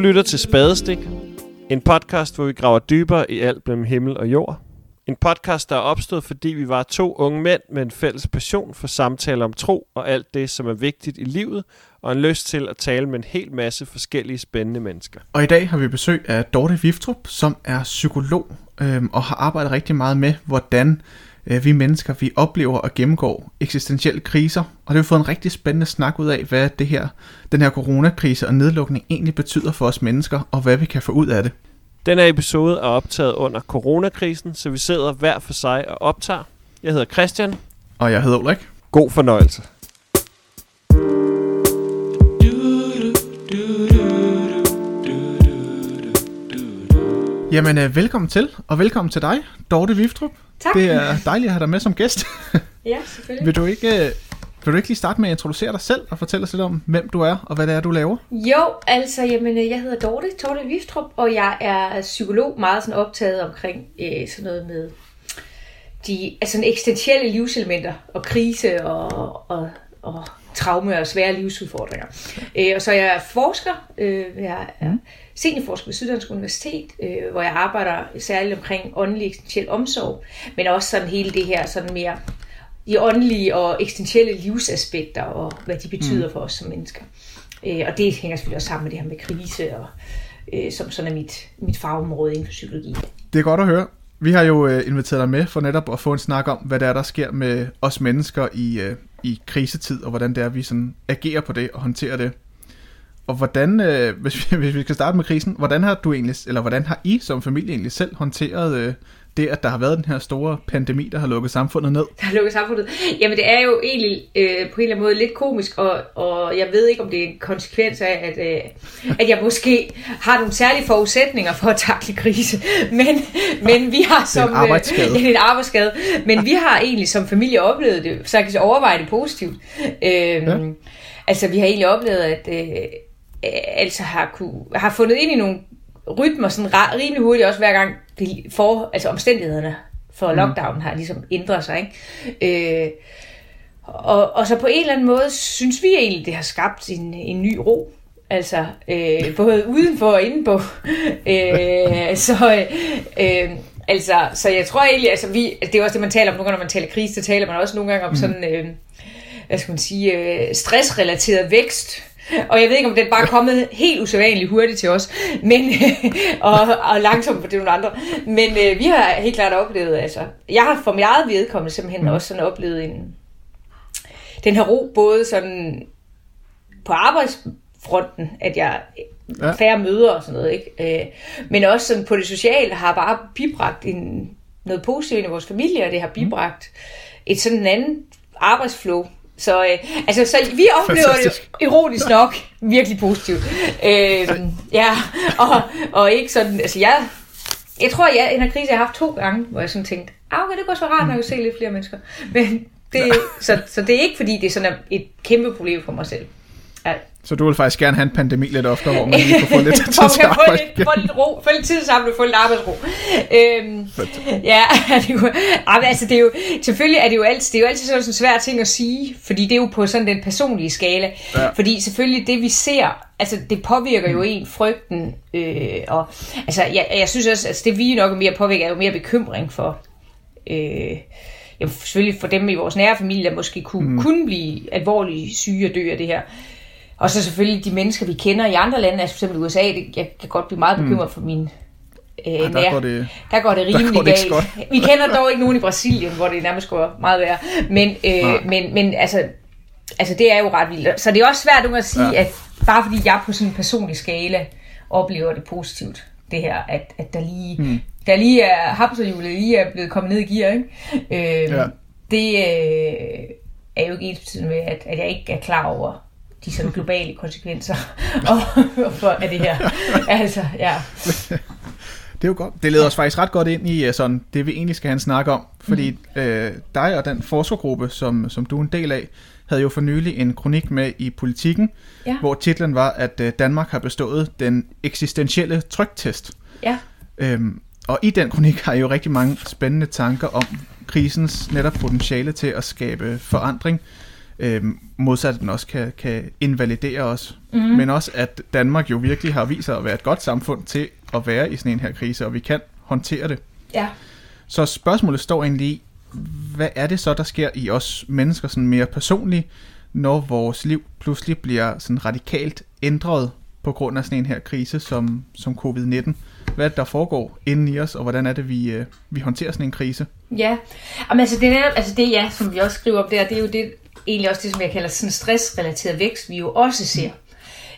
lytter til Spadestik, en podcast, hvor vi graver dybere i alt mellem himmel og jord. En podcast, der er opstået, fordi vi var to unge mænd med en fælles passion for samtaler om tro og alt det, som er vigtigt i livet, og en lyst til at tale med en hel masse forskellige spændende mennesker. Og i dag har vi besøg af Dorte Viftrup, som er psykolog øhm, og har arbejdet rigtig meget med, hvordan vi mennesker vi oplever og gennemgår eksistentielle kriser. Og det har vi fået en rigtig spændende snak ud af, hvad det her, den her coronakrise og nedlukning egentlig betyder for os mennesker, og hvad vi kan få ud af det. Den her episode er optaget under coronakrisen, så vi sidder hver for sig og optager. Jeg hedder Christian. Og jeg hedder Ulrik. God fornøjelse. Jamen, øh, velkommen til, og velkommen til dig, Dorte Viftrup. Tak. Det er dejligt at have dig med som gæst. Ja, selvfølgelig. vil, du ikke, øh, vil du ikke lige starte med at introducere dig selv og fortælle os lidt om, hvem du er og hvad det er, du laver? Jo, altså, jamen, øh, jeg hedder Dorte, Dorte Viftrup, og jeg er psykolog, meget sådan optaget omkring øh, sådan noget med de altså, eksistentielle livselementer og krise og, og, og traume og svære livsudfordringer. Øh, og så er jeg forsker. Øh, jeg er seniorforsker ved Syddansk Universitet, øh, hvor jeg arbejder særligt omkring åndelig eksistentiel omsorg, men også sådan hele det her sådan mere de åndelige og eksistentielle livsaspekter og hvad de betyder mm. for os som mennesker. Øh, og det hænger selvfølgelig også sammen med det her med krise, og, øh, som sådan er mit, mit fagområde inden for psykologi. Det er godt at høre. Vi har jo øh, inviteret dig med for netop at få en snak om, hvad det er, der sker med os mennesker i, øh, i krisetid, og hvordan det er, vi sådan agerer på det og håndterer det. Og hvordan, øh, hvis, vi, hvis vi skal starte med krisen, hvordan har du egentlig, eller hvordan har I som familie egentlig selv håndteret øh, det, at der har været den her store pandemi, der har lukket samfundet ned? Der har lukket samfundet. Jamen det er jo egentlig øh, på en eller anden måde lidt komisk, og, og jeg ved ikke, om det er en konsekvens af, at, øh, at jeg måske har nogle særlige forudsætninger for at takle krise. Men, men vi har som... Det er en arbejdsskade. Øh, det er en arbejdsskade. Men vi har egentlig som familie oplevet det, så jeg kan overveje det positivt. Øh, ja. Altså vi har egentlig oplevet, at... Øh, altså har, kunne, har fundet ind i nogle rytmer sådan rimelig hurtigt, også hver gang det for, altså omstændighederne for lockdown har ligesom ændret sig. Ikke? Øh, og, og så på en eller anden måde synes vi egentlig, det har skabt en, en ny ro. Altså øh, både udenfor og indenpå. øh, så, øh, altså, så jeg tror egentlig, altså vi, det er også det, man taler om nogle gange, når man taler krise, så taler man også nogle gange om mm. sådan, øh, hvad skal man sige, øh, stressrelateret vækst og jeg ved ikke, om den bare er kommet helt usædvanligt hurtigt til os, men, og, og langsomt for det nogle andre. Men øh, vi har helt klart oplevet, altså, jeg har for mit eget vedkommende simpelthen mm. også sådan oplevet en, den her ro, både sådan på arbejdsfronten, at jeg ja. færre møder og sådan noget, ikke? Øh, men også sådan på det sociale har bare bibragt en, noget positivt i vores familie, og det har bibragt mm. et sådan anden arbejdsflow, så, øh, altså, så vi oplever Fantastisk. det ironisk nok virkelig positivt. Øh, ja, og, og ikke sådan, altså jeg, jeg tror, jeg en krise, jeg har haft to gange, hvor jeg sådan tænkte, ah, okay, det går så rart, når jeg se lidt flere mennesker. Men det, så, så det er ikke, fordi det er sådan et kæmpe problem for mig selv. Ja. Så du vil faktisk gerne have en pandemi lidt oftere, hvor man lige kan få lidt tid til at få lidt, få lidt ro, få lidt tid sammen og få lidt arbejdsro. Øhm, ja, det er jo, altså det er jo, selvfølgelig er det jo altid, det er jo altid sådan en svær ting at sige, fordi det er jo på sådan den personlige skala. Ja. Fordi selvfølgelig det vi ser, altså det påvirker jo mm. en frygten, øh, og altså jeg, jeg synes også, altså det vi nok er mere påvirker, er jo mere bekymring for, øh, ja, selvfølgelig for dem i vores nære familie, der måske kunne, mm. kunne blive alvorligt syge og dø af det her. Og så selvfølgelig de mennesker, vi kender i andre lande, altså f.eks. USA, det, jeg kan godt blive meget bekymret mm. for min øh, ja, der, går det, der går det rimelig galt. Vi kender dog ikke nogen i Brasilien, hvor det nærmest går meget værre. Men, øh, men, men altså, altså, det er jo ret vildt. Så det er også svært at sige, ja. at bare fordi jeg på sådan en personlig skala oplever det positivt, det her, at, at der lige, mm. der lige er, hamsterhjulet lige er blevet kommet ned i gear, ikke? Øh, ja. Det øh, er jo ikke ens med, at, at jeg ikke er klar over, de sådan globale konsekvenser og, for, af det her. Altså, ja. Det er jo godt. Det leder os faktisk ret godt ind i øh, sådan, det, vi egentlig skal have en snak om. Fordi mm. øh, dig og den forskergruppe, som, som du er en del af, havde jo for nylig en kronik med i Politiken, ja. hvor titlen var, at øh, Danmark har bestået den eksistentielle tryktest. Ja. Øhm, og i den kronik har I jo rigtig mange spændende tanker om krisens netop potentiale til at skabe forandring øh, modsat at den også kan, kan invalidere os. Mm. Men også at Danmark jo virkelig har vist sig at være et godt samfund til at være i sådan en her krise, og vi kan håndtere det. Ja. Så spørgsmålet står egentlig i, hvad er det så, der sker i os mennesker sådan mere personligt, når vores liv pludselig bliver sådan radikalt ændret på grund af sådan en her krise som, som covid-19? Hvad er det, der foregår inden i os, og hvordan er det, vi, øh, vi håndterer sådan en krise? Ja, Jamen, altså det, er altså det ja, som vi også skriver om der, det er jo det, egentlig også det, som jeg kalder sådan stressrelateret vækst, vi jo også ser.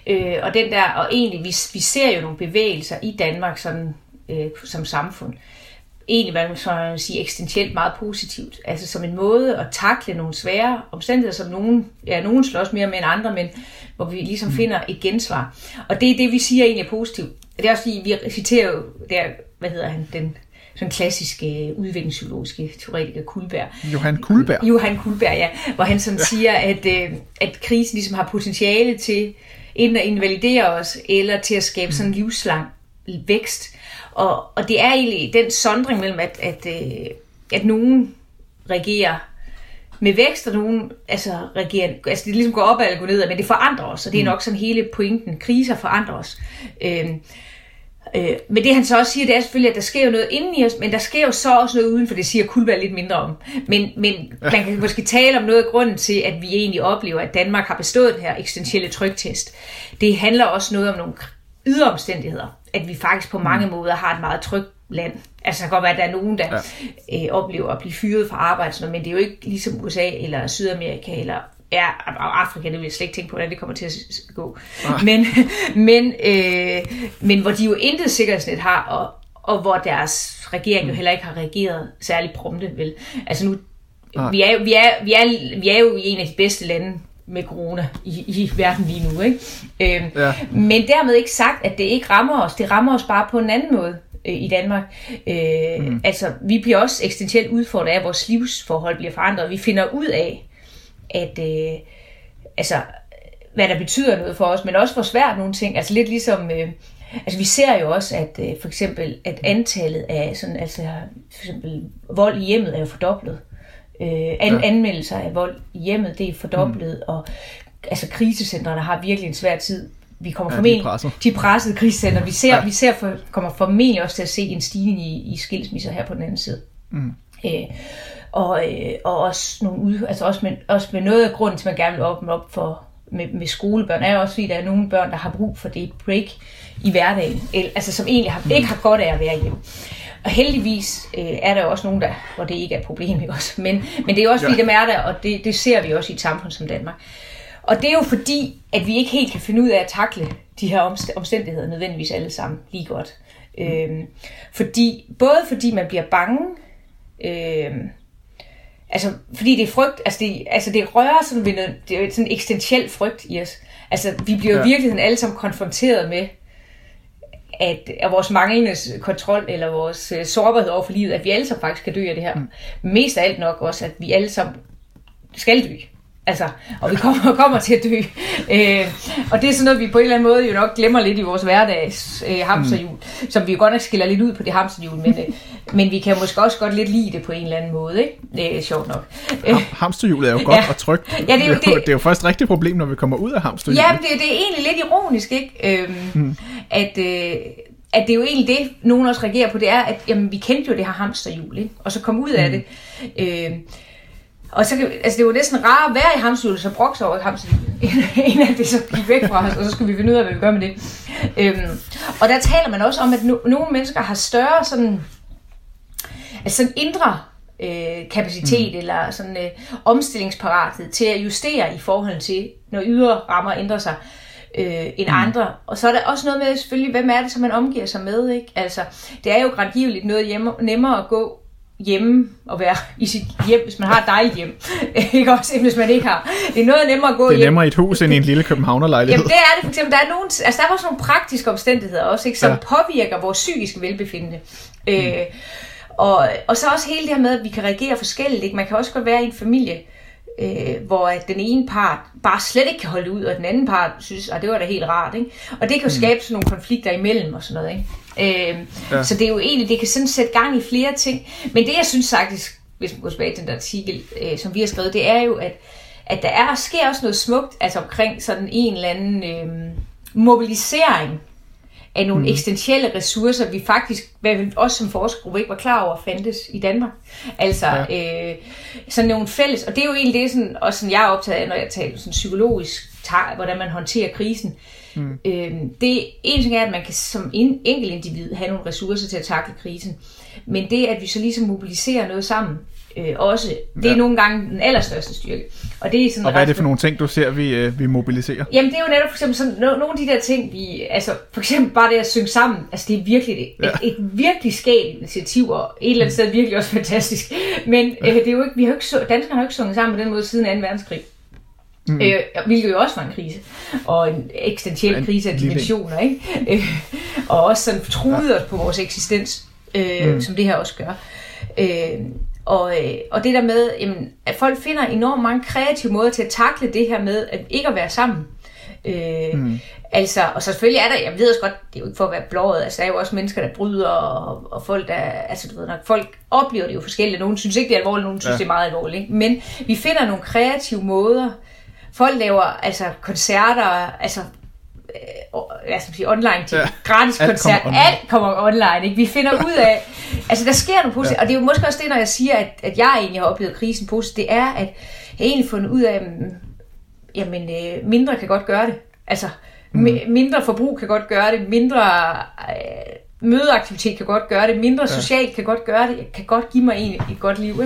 Øh, og den der, og egentlig, vi, vi ser jo nogle bevægelser i Danmark sådan, øh, som samfund. Egentlig, hvad man så sige, eksistentielt meget positivt. Altså som en måde at takle nogle svære omstændigheder, som nogen, ja, nogen slås mere med end andre, men hvor vi ligesom mm. finder et gensvar. Og det er det, vi siger egentlig er positivt. Det er også fordi, vi citerer jo der, hvad hedder han, den sådan klassiske udviklingspsykologiske teoretiker Kulberg. Johan Kulberg? Johan Kulberg, ja. Hvor han sådan ja. siger, at, øh, at krisen ligesom har potentiale til enten at invalidere os, eller til at skabe sådan en livslang vækst. Og, og det er egentlig den sondring mellem, at, at, øh, at nogen reagerer med vækst, og nogen altså, reagerer, altså det ligesom går op eller går ned, men det forandrer os, og det er nok sådan hele pointen. Kriser forandrer os. Øh, Øh, men det han så også siger, det er selvfølgelig, at der sker jo noget inden i os, men der sker jo så også noget uden, for det siger Kulberg lidt mindre om. Men, men man kan måske tale om noget af grunden til, at vi egentlig oplever, at Danmark har bestået den her eksistentielle tryktest. Det handler også noget om nogle ydre omstændigheder, at vi faktisk på mange mm. måder har et meget trygt land. Altså, det kan godt være, at der er nogen, der ja. øh, oplever at blive fyret fra arbejde, men det er jo ikke ligesom USA eller Sydamerika eller Ja, Afrika, det vil jeg slet ikke tænke på, hvordan det kommer til at gå. Ah. Men, men, øh, men hvor de jo intet sikkerhedsnet har, og, og hvor deres regering jo mm. heller ikke har reageret særlig prompte. Vel? Altså nu, ah. vi, er, vi, er, vi, er, vi er jo i en af de bedste lande med corona i, i verden lige nu. Ikke? Øhm, ja. Men dermed ikke sagt, at det ikke rammer os. Det rammer os bare på en anden måde øh, i Danmark. Øh, mm. Altså, vi bliver også eksistentielt udfordret af, at vores livsforhold bliver forandret. Vi finder ud af, at øh, altså, hvad der betyder noget for os, men også hvor svært nogle ting. Altså lidt ligesom, øh, altså vi ser jo også, at øh, for eksempel, at antallet af sådan, altså for eksempel vold i hjemmet er jo fordoblet. Øh, an, ja. Anmeldelser af vold i hjemmet, det er fordoblet, mm. og altså krisecentrene har virkelig en svær tid. Vi kommer ja, formentlig, de, presset. de pressede krisecenter. Vi ser, ja. vi ser for, kommer formentlig også til at se en stigning i, i skilsmisser her på den anden side. Mm. Øh, og, øh, og også, nogle ud, altså også, med, også med noget af grunden til, at man gerne vil åbne op for med, med skolebørn, er også fordi, der er nogle børn, der har brug for det break i hverdagen, eller, altså som egentlig har, ikke har godt af at være hjemme. Og heldigvis øh, er der også nogen, der, hvor det ikke er et problem, ikke også? Men, men det er også fordi, ja. dem er der, og det, det ser vi også i et samfund som Danmark. Og det er jo fordi, at vi ikke helt kan finde ud af at takle de her omstændigheder nødvendigvis alle sammen lige godt. Mm. Øhm, fordi, både fordi man bliver bange, øh, altså, fordi det er frygt, altså det, altså det rører sådan ved noget, det er sådan en eksistentiel frygt i os. Altså, vi bliver ja. virkelig alle sammen konfronteret med, at, at vores manglende kontrol eller vores uh, sårbarhed over for livet, at vi alle sammen faktisk kan dø af det her. Mm. Mest af alt nok også, at vi alle sammen skal dø. Altså, og vi kommer, kommer til at dø. Øh, og det er sådan noget, vi på en eller anden måde jo nok glemmer lidt i vores hverdags øh, hamsterhjul, mm. som vi jo godt nok skiller lidt ud på det hamsterhjul, men, øh, men vi kan måske også godt lidt lide det på en eller anden måde, ikke? Det er sjovt nok. Øh, hamsterhjulet er jo godt ja. og trygt. Ja, det, er jo, det, det er jo først et rigtigt problem, når vi kommer ud af hamsterhjulet. Ja, det, det er egentlig lidt ironisk, ikke? Øh, mm. At... Øh, at det er jo egentlig det, nogen også reagerer på, det er, at jamen, vi kendte jo det her hamsterhjul, ikke? og så kom ud af mm. det. Øh, og så, altså det var næsten rart at være i hamsterhjulet, så brokse over i hamsterhjulet, inden at det så gik væk fra os, og så skulle vi finde ud af, hvad vi gør med det. Øhm, og der taler man også om, at no, nogle mennesker har større sådan, altså sådan indre øh, kapacitet, mm. eller sådan øh, omstillingsparathed til at justere i forhold til, når ydre rammer ændrer sig øh, end mm. andre. Og så er der også noget med selvfølgelig, hvem er det, som man omgiver sig med, ikke? Altså, det er jo grandgiveligt noget hjemme, nemmere at gå hjemme og være i sit hjem, hvis man har et dejligt hjem. ikke også, hvis man ikke har. Det er noget nemmere at gå. Det er nemmere i et hus end i en lille københavnerlejlighed. Jamen det er det for eksempel. Der er, nogle, altså, der er også nogle praktiske omstændigheder også, ikke, som ja. påvirker vores psykiske velbefindende. Mm. Øh, og, og så også hele det her med, at vi kan reagere forskelligt. Ikke? Man kan også godt være i en familie, øh, hvor at den ene part bare slet ikke kan holde ud, og den anden part synes, at det var da helt rart. Ikke? Og det kan jo mm. skabe sådan nogle konflikter imellem og sådan noget. Ikke? Øh, ja. Så det er jo egentlig, det kan sådan sætte gang i flere ting. Men det jeg synes faktisk, hvis man går tilbage til den artikel, øh, som vi har skrevet, det er jo, at at der er, sker også noget smukt altså omkring sådan en eller anden øh, mobilisering af nogle mm. eksistentielle ressourcer, vi faktisk, også som forskergruppe, ikke var klar over fandtes i Danmark. Altså, ja. øh, sådan nogle fælles, og det er jo egentlig det, sådan, også sådan, jeg er optaget af, når jeg taler sådan psykologisk, hvordan man håndterer krisen. Mm. Øh, det en ting er, at man kan som en, enkelt individ have nogle ressourcer til at takle krisen, men det, at vi så ligesom mobiliserer noget sammen, øh, også. Det er ja. nogle gange den allerstørste styrke. Og, det er sådan og hvad er det for nogle ting, du ser, vi, øh, vi mobiliserer? Jamen det er jo netop for eksempel sådan, no, nogle af de der ting, vi, altså for eksempel bare det at synge sammen, altså det er virkelig et, ja. et, et virkelig skægt initiativ, og et eller andet sted virkelig også fantastisk. Men øh, det er jo ikke, vi har jo ikke, danskerne har jo ikke sunget sammen på den måde siden 2. verdenskrig. Mm. Øh, hvilket jo også var en krise, og en eksistentiel en krise af dimensioner, ikke? Øh, og også sådan truede ja. os på vores eksistens, øh, mm. som det her også gør. Øh, og, øh, og det der med, jamen, at folk finder enormt mange kreative måder til at takle det her med at ikke at være sammen. Øh, mm. Altså, og så selvfølgelig er der, jeg ved også godt, det er jo ikke for at være blåret, altså der er jo også mennesker, der bryder, og, og folk, der, altså du ved nok, folk oplever det jo forskelligt, nogen synes ikke, det er alvorligt, nogen synes, ja. det er meget alvorligt, ikke? men vi finder nogle kreative måder, folk laver altså koncerter, altså hvad skal man sige, online til ja. gratis alt koncert. Kommer alt kommer online. Ikke? Vi finder ud af, altså der sker noget positivt, ja. og det er jo måske også det, når jeg siger, at, at jeg egentlig har oplevet krisen positivt, det er, at jeg egentlig fundet ud af, at jamen, øh, mindre kan godt gøre det. Altså, mm. mindre forbrug kan godt gøre det, mindre øh, mødeaktivitet kan godt gøre det, mindre ja. socialt kan godt gøre det, kan godt give mig en, et godt liv.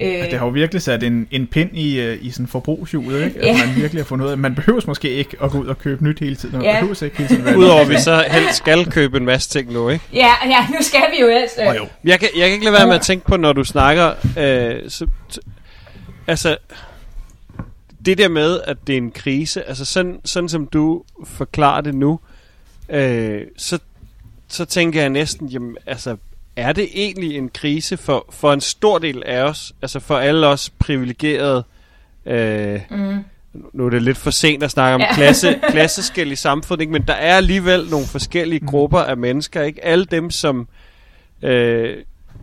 Ikke? Øh, det har jo virkelig sat en, en pind i, øh, i sådan forbrugshjulet, ikke? At man virkelig har fundet ud af, man behøver måske ikke at gå ud og købe nyt hele tiden, man ja. behøver ikke hele tiden Udover at vi så helst skal købe en masse ting nu, ikke? Ja, ja nu skal vi jo helst. Øh. Oh, jo. Jeg, kan, jeg kan ikke lade være med at tænke på, når du snakker, øh, så, så, altså, det der med, at det er en krise, altså sådan, sådan som du forklarer det nu, øh, så så tænker jeg næsten, jamen, altså, er det egentlig en krise for, for en stor del af os, altså for alle os privilegerede, øh, mm. nu er det lidt for sent at snakke om ja. klasse, klasseskæld i samfundet, ikke? men der er alligevel nogle forskellige mm. grupper af mennesker, ikke? Alle dem, som, øh,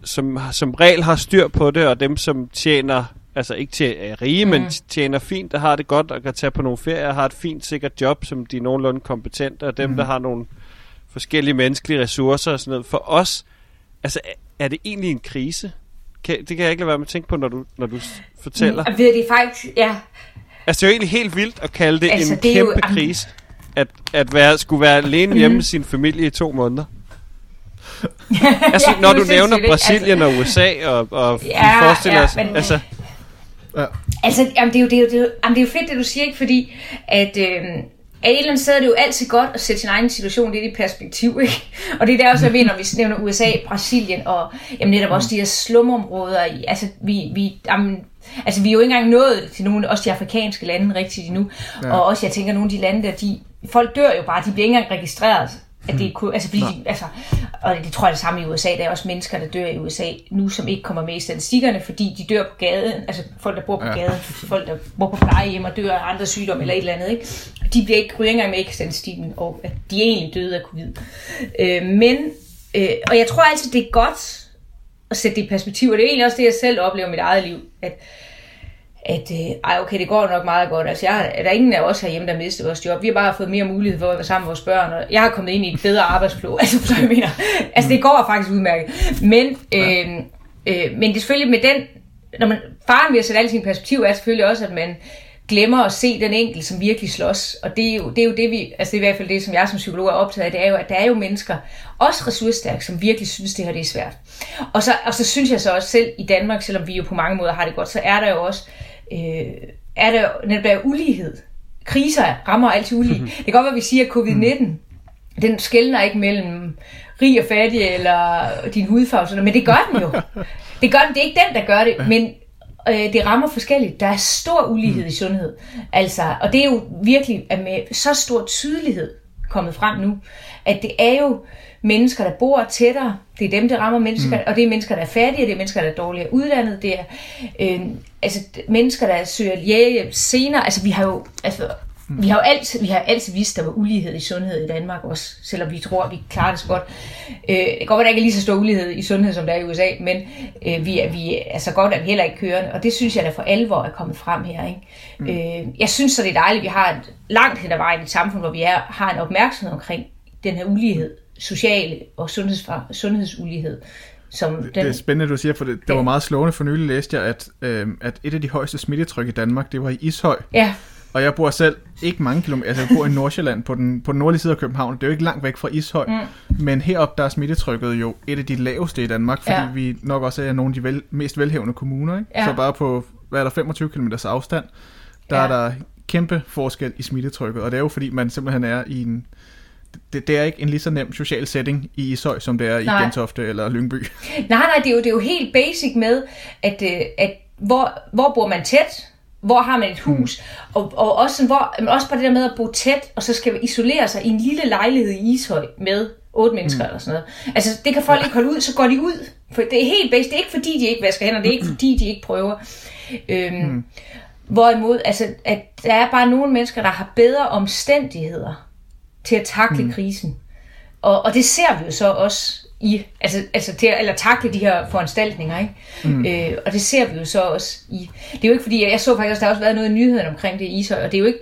som som regel har styr på det, og dem, som tjener, altså ikke til er rige, mm. men tjener fint og har det godt, og kan tage på nogle ferier, har et fint, sikkert job, som de er nogenlunde kompetente, og dem, mm. der har nogle forskellige menneskelige ressourcer og sådan noget. For os, altså er det egentlig en krise? Kan, det kan jeg ikke lade være med at tænke på, når du, når du fortæller. Mm, det faktisk, ja. Altså det er jo egentlig helt vildt at kalde det altså, en det kæmpe jo, krise. At, at være, skulle være alene hjemme mm. med sin familie i to måneder. altså, ja, når du nævner Brasilien altså, og USA, og, og ja, forestiller ja, os, men, altså... Ja. Altså, jamen, det, er jo, det, er jo, det, er jo, jamen, det er jo fedt, det du siger, ikke? Fordi at, øh, at et eller andet sted er det jo altid godt at sætte sin egen situation lidt i perspektiv, ikke? Og det er der også, jeg ved, når vi nævner USA, Brasilien og jamen, netop også de her slumområder. Altså, vi, vi, jamen, altså, vi er jo ikke engang nået til nogle, også de afrikanske lande rigtigt endnu. Ja. Og også, jeg tænker, nogle af de lande der, de, folk dør jo bare, de bliver ikke engang registreret. At det kunne, altså, fordi de, altså, og det tror jeg det samme i USA, der er også mennesker, der dør i USA nu, som ikke kommer med i statistikkerne, fordi de dør på gaden, altså folk, der bor på ja. gaden, folk, der bor på plejehjem og dør af andre sygdomme eller et eller andet, ikke? De bliver ikke, ryger ikke engang med i statistikken, og at de egentlig døde af covid. Øh, men, øh, og jeg tror altid, det er godt at sætte det i perspektiv, og det er egentlig også det, jeg selv oplever i mit eget liv, at at øh, ej, okay, det går nok meget godt. Altså, jeg, der er ingen af os herhjemme, der mistet vores job. Vi har bare fået mere mulighed for at være sammen med vores børn, og jeg har kommet ind i et bedre arbejdsflow. Altså, så jeg mener. Altså, det går faktisk udmærket. Men, øh, øh, men det er selvfølgelig med den, når man, faren ved at sætte alt sin perspektiv, er selvfølgelig også, at man glemmer at se den enkelte, som virkelig slås. Og det er, jo, det er jo det, vi, altså det er i hvert fald det, som jeg som psykolog er optaget af, det er jo, at der er jo mennesker, også ressourcestærke, som virkelig synes, det her det er svært. Og så, og så synes jeg så også selv i Danmark, selvom vi jo på mange måder har det godt, så er der jo også øh, er der netop der ulighed. Kriser rammer altid ulige. Mm-hmm. Det kan godt være, at vi siger, at covid-19, mm. den skældner ikke mellem rig og fattig, eller din hudfarve, men det gør den jo. Det gør den, det er ikke den, der gør det, men øh, det rammer forskelligt. Der er stor ulighed mm. i sundhed. Altså, og det er jo virkelig med så stor tydelighed kommet frem nu, at det er jo mennesker, der bor tættere. Det er dem, der rammer mennesker, mm. og det er mennesker, der er fattige, det er mennesker, der er dårligere uddannet, det er øh, altså, mennesker, der søger læge senere. Altså, vi har jo, altså, vi har jo altid, vi har altid vidst, at der var ulighed i sundhed i Danmark også, selvom vi tror, at vi klarer det så godt. Øh, det kan godt være, at der ikke er lige så stor ulighed i sundhed, som der er i USA, men øh, vi, er, vi er så godt, at vi heller ikke kørende, og det synes jeg, der for alvor er kommet frem her. Ikke? Mm. Øh, jeg synes så, det er dejligt, at vi har et langt hen ad vejen i et samfund, hvor vi er, har en opmærksomhed omkring den her ulighed, sociale og sundhedsulighed. Som den, det er spændende, du siger, for det, det var meget slående for nylig læste jeg, at, øh, at et af de højeste smittetryk i Danmark, det var i Ishøj. Ja. Og jeg bor selv ikke mange kilometer, altså jeg bor i Nordsjælland på den, på den nordlige side af København. Det er jo ikke langt væk fra Ishøj. Mm. Men heroppe der er smittetrykket jo et af de laveste i Danmark, fordi ja. vi nok også er nogle af de vel, mest velhævende kommuner. Ikke? Ja. Så bare på, hvad er der, 25 km afstand, der ja. er der kæmpe forskel i smittetrykket. Og det er jo fordi, man simpelthen er i en... Det, det er ikke en lige så nem social setting i Ishøj, som det er nej. i Gentofte eller Lyngby. Nej, nej, det er jo, det er jo helt basic med, at, øh, at hvor, hvor bor man tæt, hvor har man et hus, mm. og, og også, sådan, hvor, men også på det der med at bo tæt, og så skal isolere sig i en lille lejlighed i Ishøj med otte mennesker mm. eller sådan noget. Altså, det kan folk ja. ikke holde ud, så går de ud. For det er helt bedst. Det er ikke fordi, de ikke vasker hænder, det er ikke fordi, de ikke prøver. Øhm, mm. Hvorimod, altså, at der er bare nogle mennesker, der har bedre omstændigheder til at takle mm. krisen. Og, og det ser vi jo så også i, altså, altså til, eller takle de her foranstaltninger, ikke? Mm. Øh, og det ser vi jo så også i. Det er jo ikke fordi, jeg så faktisk der har også været noget i nyheden omkring det i Ishøj, og det er jo ikke,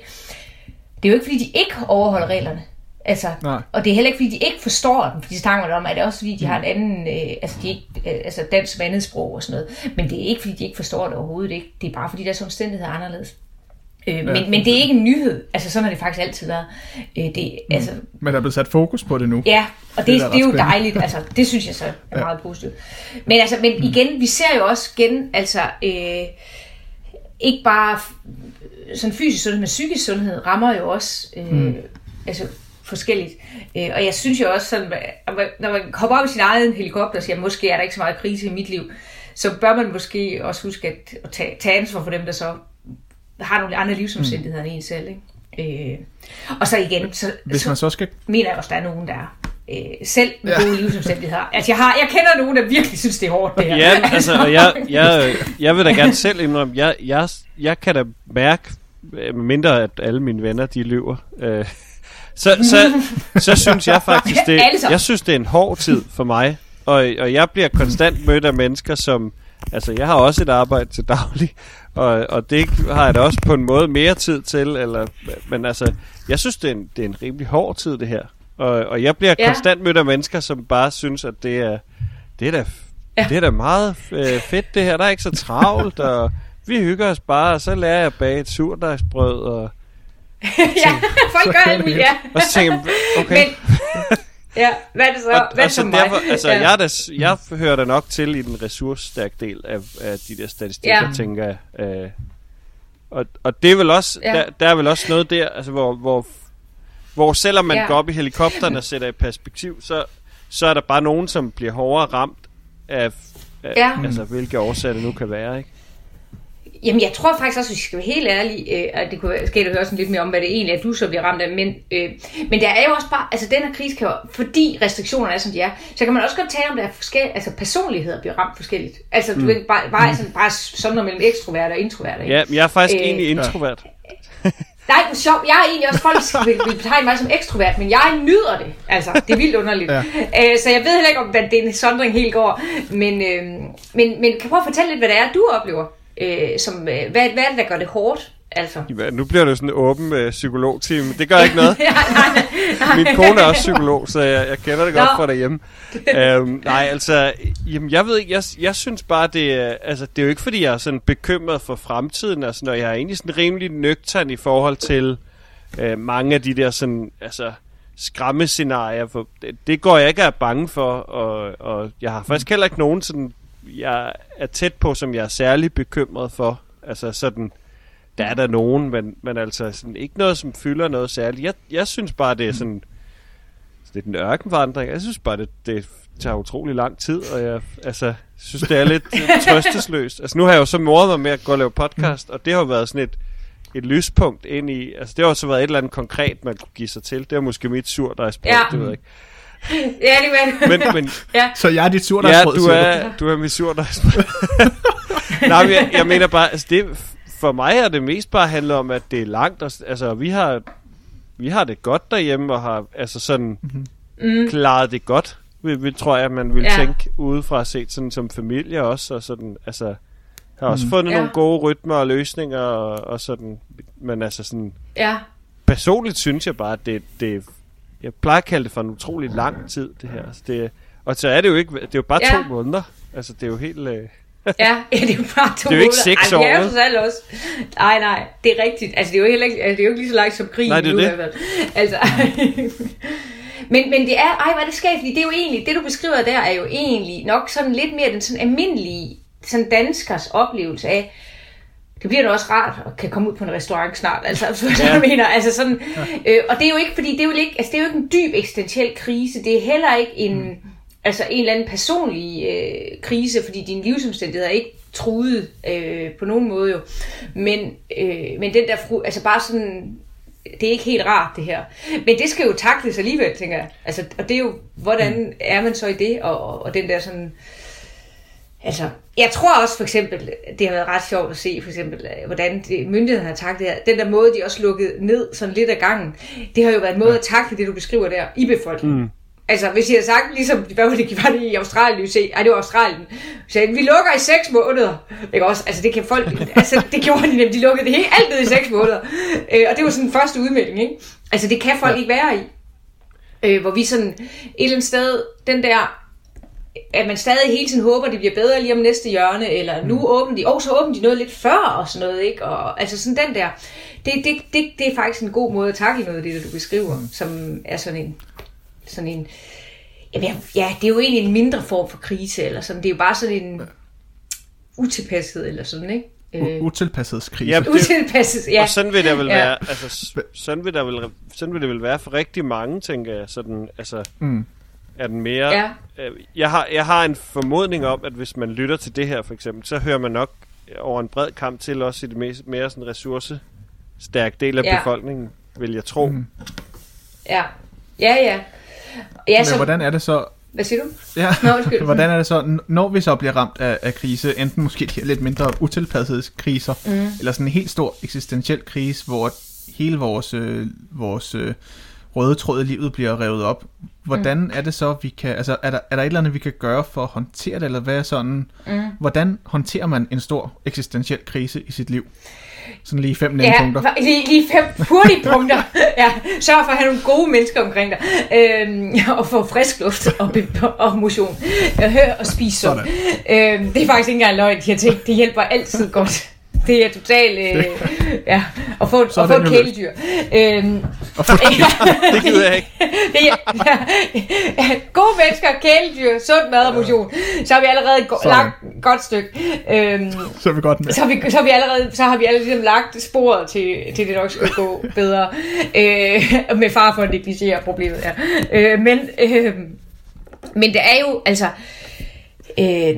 det er jo ikke fordi, de ikke overholder reglerne. Altså, Nej. og det er heller ikke fordi, de ikke forstår dem, fordi de snakker om, at det er også fordi, de mm. har en anden, øh, altså, de ikke, øh, altså dansk mandesprog og sådan noget. Men det er ikke fordi, de ikke forstår det overhovedet ikke. Det er bare fordi, deres omstændigheder er anderledes. Øh, ja, men, men det er ikke en nyhed. Altså sådan har det faktisk altid været. Øh, det, mm. altså, men der er blevet sat fokus på det nu. Ja, og det, det, er, det er jo dejligt. Altså, det synes jeg så er ja. meget positivt. Men, altså, men mm. igen, vi ser jo også igen, altså øh, ikke bare sådan fysisk sundhed, men psykisk sundhed rammer jo også øh, mm. altså, forskelligt. Øh, og jeg synes jo også, sådan, når man kommer op i sin egen helikopter og siger, måske er der ikke så meget krise i mit liv, så bør man måske også huske at, at tage, tage ansvar for dem, der så har nogle andre livsomstændigheder mm. end en selv. Ikke? Øh, og så igen, så, Hvis man så skal... mener jeg også, der er nogen, der øh, selv med ja. gode livsomstændigheder. Altså, jeg, har, jeg kender nogen, der virkelig synes, det er hårdt, det her. Ja, altså, og jeg, jeg, jeg vil da gerne selv indrømme, jeg, jeg, jeg kan da mærke, mindre at alle mine venner, de lyver, øh, så, så, så synes jeg faktisk, det, jeg synes, det er en hård tid for mig. Og, og jeg bliver konstant mødt af mennesker, som... Altså, jeg har også et arbejde til daglig, og, og det har jeg da også på en måde mere tid til. Eller, men altså, jeg synes, det er, en, det er en rimelig hård tid, det her. Og, og jeg bliver ja. konstant mødt af mennesker, som bare synes, at det er, det er da, ja. det er da meget øh, fedt, det her. Der er ikke så travlt, og vi hygger os bare, og så lærer jeg at bage et surdejsbrød, og ja, folk gør alt muligt, ja. Og så tænker okay. Men, ja, hvad er det så? Og, hvad og så mig? derfor, altså, ja. jeg, da, jeg hører da nok til i den ressourcestærke del af, af de der statistikker, ja. tænker jeg. Øh, og, og det er vel også, ja. der, der er vel også noget der, altså, hvor, hvor, hvor selvom man ja. går op i helikopteren og sætter i perspektiv, så, så er der bare nogen, som bliver hårdere ramt af, af ja. altså, hvilke årsager det nu kan være, ikke? Jamen, jeg tror faktisk også, hvis vi skal være helt ærlige, øh, og det kunne ske, at høre sådan lidt mere om, hvad det egentlig er, du så bliver ramt af, men, øh, men der er jo også bare, altså den her krise kan jo, fordi restriktionerne er, som de er, så kan man også godt tale om, at der er forskellige, altså personligheder bliver ramt forskelligt. Altså, du mm. ved, bare, bare, mm. sådan, bare sådan noget mellem ekstrovert og introvert. Ikke? Ja, men jeg er faktisk øh, egentlig introvert. Nej, det er sjovt. Jeg er egentlig også folk, vil, vil betegne mig som ekstrovert, men jeg nyder det. Altså, det er vildt underligt. ja. øh, så jeg ved heller ikke, om det er en sondring helt går. Men, øh, men, men kan prøve at fortælle lidt, hvad det er, du oplever? Øh, som, øh, hvad, hvad er det, der gør det hårdt? Altså. Ja, nu bliver det sådan en åben øh, psykologteam. Det gør ikke noget. ja, nej, nej. Min kone er også psykolog, så jeg, jeg kender det godt Nå. fra derhjemme. øhm, nej, altså, jamen, jeg ved ikke, jeg, jeg synes bare, det er, altså, det er jo ikke, fordi jeg er sådan bekymret for fremtiden, altså, når jeg er egentlig sådan rimelig nøgtern i forhold til øh, mange af de der sådan, altså, skræmmescenarier, for det, det går jeg ikke er bange for, og, og jeg har faktisk heller ikke nogen sådan jeg er tæt på, som jeg er særlig bekymret for. Altså sådan, der er der nogen, men, men altså sådan, ikke noget, som fylder noget særligt. Jeg, jeg synes bare, det er sådan, det er den ørkenvandring. Jeg synes bare, det, det tager utrolig lang tid, og jeg altså, synes, det er lidt trøstesløst. Altså nu har jeg jo så mordet mig med at gå og lave podcast, og det har jo været sådan et, et lyspunkt ind i, altså det har også været et eller andet konkret, man kunne give sig til. Det er måske mit surdejsbrød, ja. det ved jeg ikke. Ja, det var men, men, ja. Så jeg er dit surdejsbrød, Ja, du er, du er mit surdejsbrød. Nej, jeg, jeg mener bare, altså det, for mig har det mest bare handlet om, at det er langt. Og, altså, vi har, vi har det godt derhjemme, og har altså sådan mm. klaret det godt. Vi, vi tror jeg, man vil Ja. ja. tænke udefra set sådan som familie også, og sådan, altså, har også Mm. fundet Ja. nogle gode rytmer og løsninger, og, og sådan, men altså sådan, Ja, personligt synes jeg bare, at det, det jeg plejer at kalde det for en utrolig lang tid, det her. Altså, det, og så er det jo ikke, det er jo bare Ja. to måneder. Altså, det er jo helt... Øh, ja, ja, det er jo bare to Det er jo ikke måneder. seks Ej, det er år, jo også. Nej, nej, det er rigtigt. Altså, det er jo heller ikke, altså, det er jo ikke lige så langt som krigen Nej, det er nu, det. i hvert fald. Altså, men, men det er, ej, hvor er det skægt, det er jo egentlig, det du beskriver der, er jo egentlig nok sådan lidt mere den sådan almindelige sådan danskers oplevelse af, det bliver da også rart at kan komme ud på en restaurant snart, altså, ja. Ja. jeg mener, altså sådan, øh, og det er jo ikke, fordi det er jo ikke, altså det er jo ikke en dyb eksistentiel krise, det er heller ikke en, mm. altså en eller anden personlig øh, krise, fordi dine livsomstændigheder er ikke truet øh, på nogen måde jo, men, øh, men den der, fru, altså bare sådan, det er ikke helt rart det her. Men det skal jo takles alligevel, tænker jeg. Altså, og det er jo, hvordan er man så i det, og, og, og den der sådan, Altså, jeg tror også for eksempel, det har været ret sjovt at se for eksempel, øh, hvordan det, myndighederne har taklet det her. Den der måde, de også lukkede ned sådan lidt af gangen, det har jo været en måde at takle det, du beskriver der, i befolkningen. Mm. Altså, hvis jeg havde sagt, ligesom, hvad var det, var det i Australien, se, ej, det var Australien, så vi lukker i seks måneder. Ikke også? Altså, det kan folk, altså, det gjorde de nemlig, de lukkede det hele, alt ned i seks måneder. Øh, og det var sådan den første udmelding, ikke? Altså, det kan folk ikke være i. Øh, hvor vi sådan, et eller andet sted, den der at man stadig hele tiden håber, det bliver bedre lige om næste hjørne, eller nu åbner de, og så åbner de noget lidt før, og sådan noget, ikke? Og, altså sådan den der, det, det, det, det er faktisk en god måde at takle noget af det, der du beskriver, mm. som er sådan en, sådan en, jamen, ja, ja, det er jo egentlig en mindre form for krise, eller sådan, det er jo bare sådan en utilpasset, eller sådan, ikke? U- utilpassethedskrise. Ja, det- Utilpasset, ja. Og sådan vil der vel Ja. være, altså, sådan vil der vel, sådan vil det vel være for rigtig mange, tænker jeg. Sådan, altså, Mm. Er den mere... Ja. Øh, jeg, har, jeg har en formodning om, at hvis man lytter til det her, for eksempel, så hører man nok over en bred kamp til også i det mest, mere sådan ressourcestærk del af Ja. befolkningen, vil jeg tro. Mm. Ja, ja, ja. ja Men så, hvordan er det så, Hvad siger du? Ja, Nå, undskyld. hvordan er det så, når vi så bliver ramt af, af krise, enten måske de lidt mindre utilpassethedskriser, mm. eller sådan en helt stor eksistentiel krise, hvor hele vores, øh, vores øh, røde tråd i livet bliver revet op. Hvordan mm. er det så, vi kan, altså er der, er der et eller andet, vi kan gøre for at håndtere det, eller hvad er sådan, mm. hvordan håndterer man en stor eksistentiel krise i sit liv? Sådan lige fem nemme Ja, punkter. lige, lige fem hurtige punkter. Ja, sørg for at have nogle gode mennesker omkring dig. Øhm, og få frisk luft og, og motion. Øh, Hør og spis sundt. Øhm, det er faktisk ikke engang løgn, de her ting. Det hjælper altid godt. Det er totalt... Øh, ja, at få, at få et kæledyr. Øhm, Det gider jeg ikke. det er, ja, gode mennesker, kæledyr, sund mad og motion. Så har vi allerede et go- Sådan. langt, godt stykke. Øhm, Så er vi godt med. så vi, så vi allerede, så har vi allerede ligesom lagt sporet til, til det nok skal gå bedre. Øh, med far for at negligere problemet, ja. Øh, men, øh, men det er jo, altså, øh,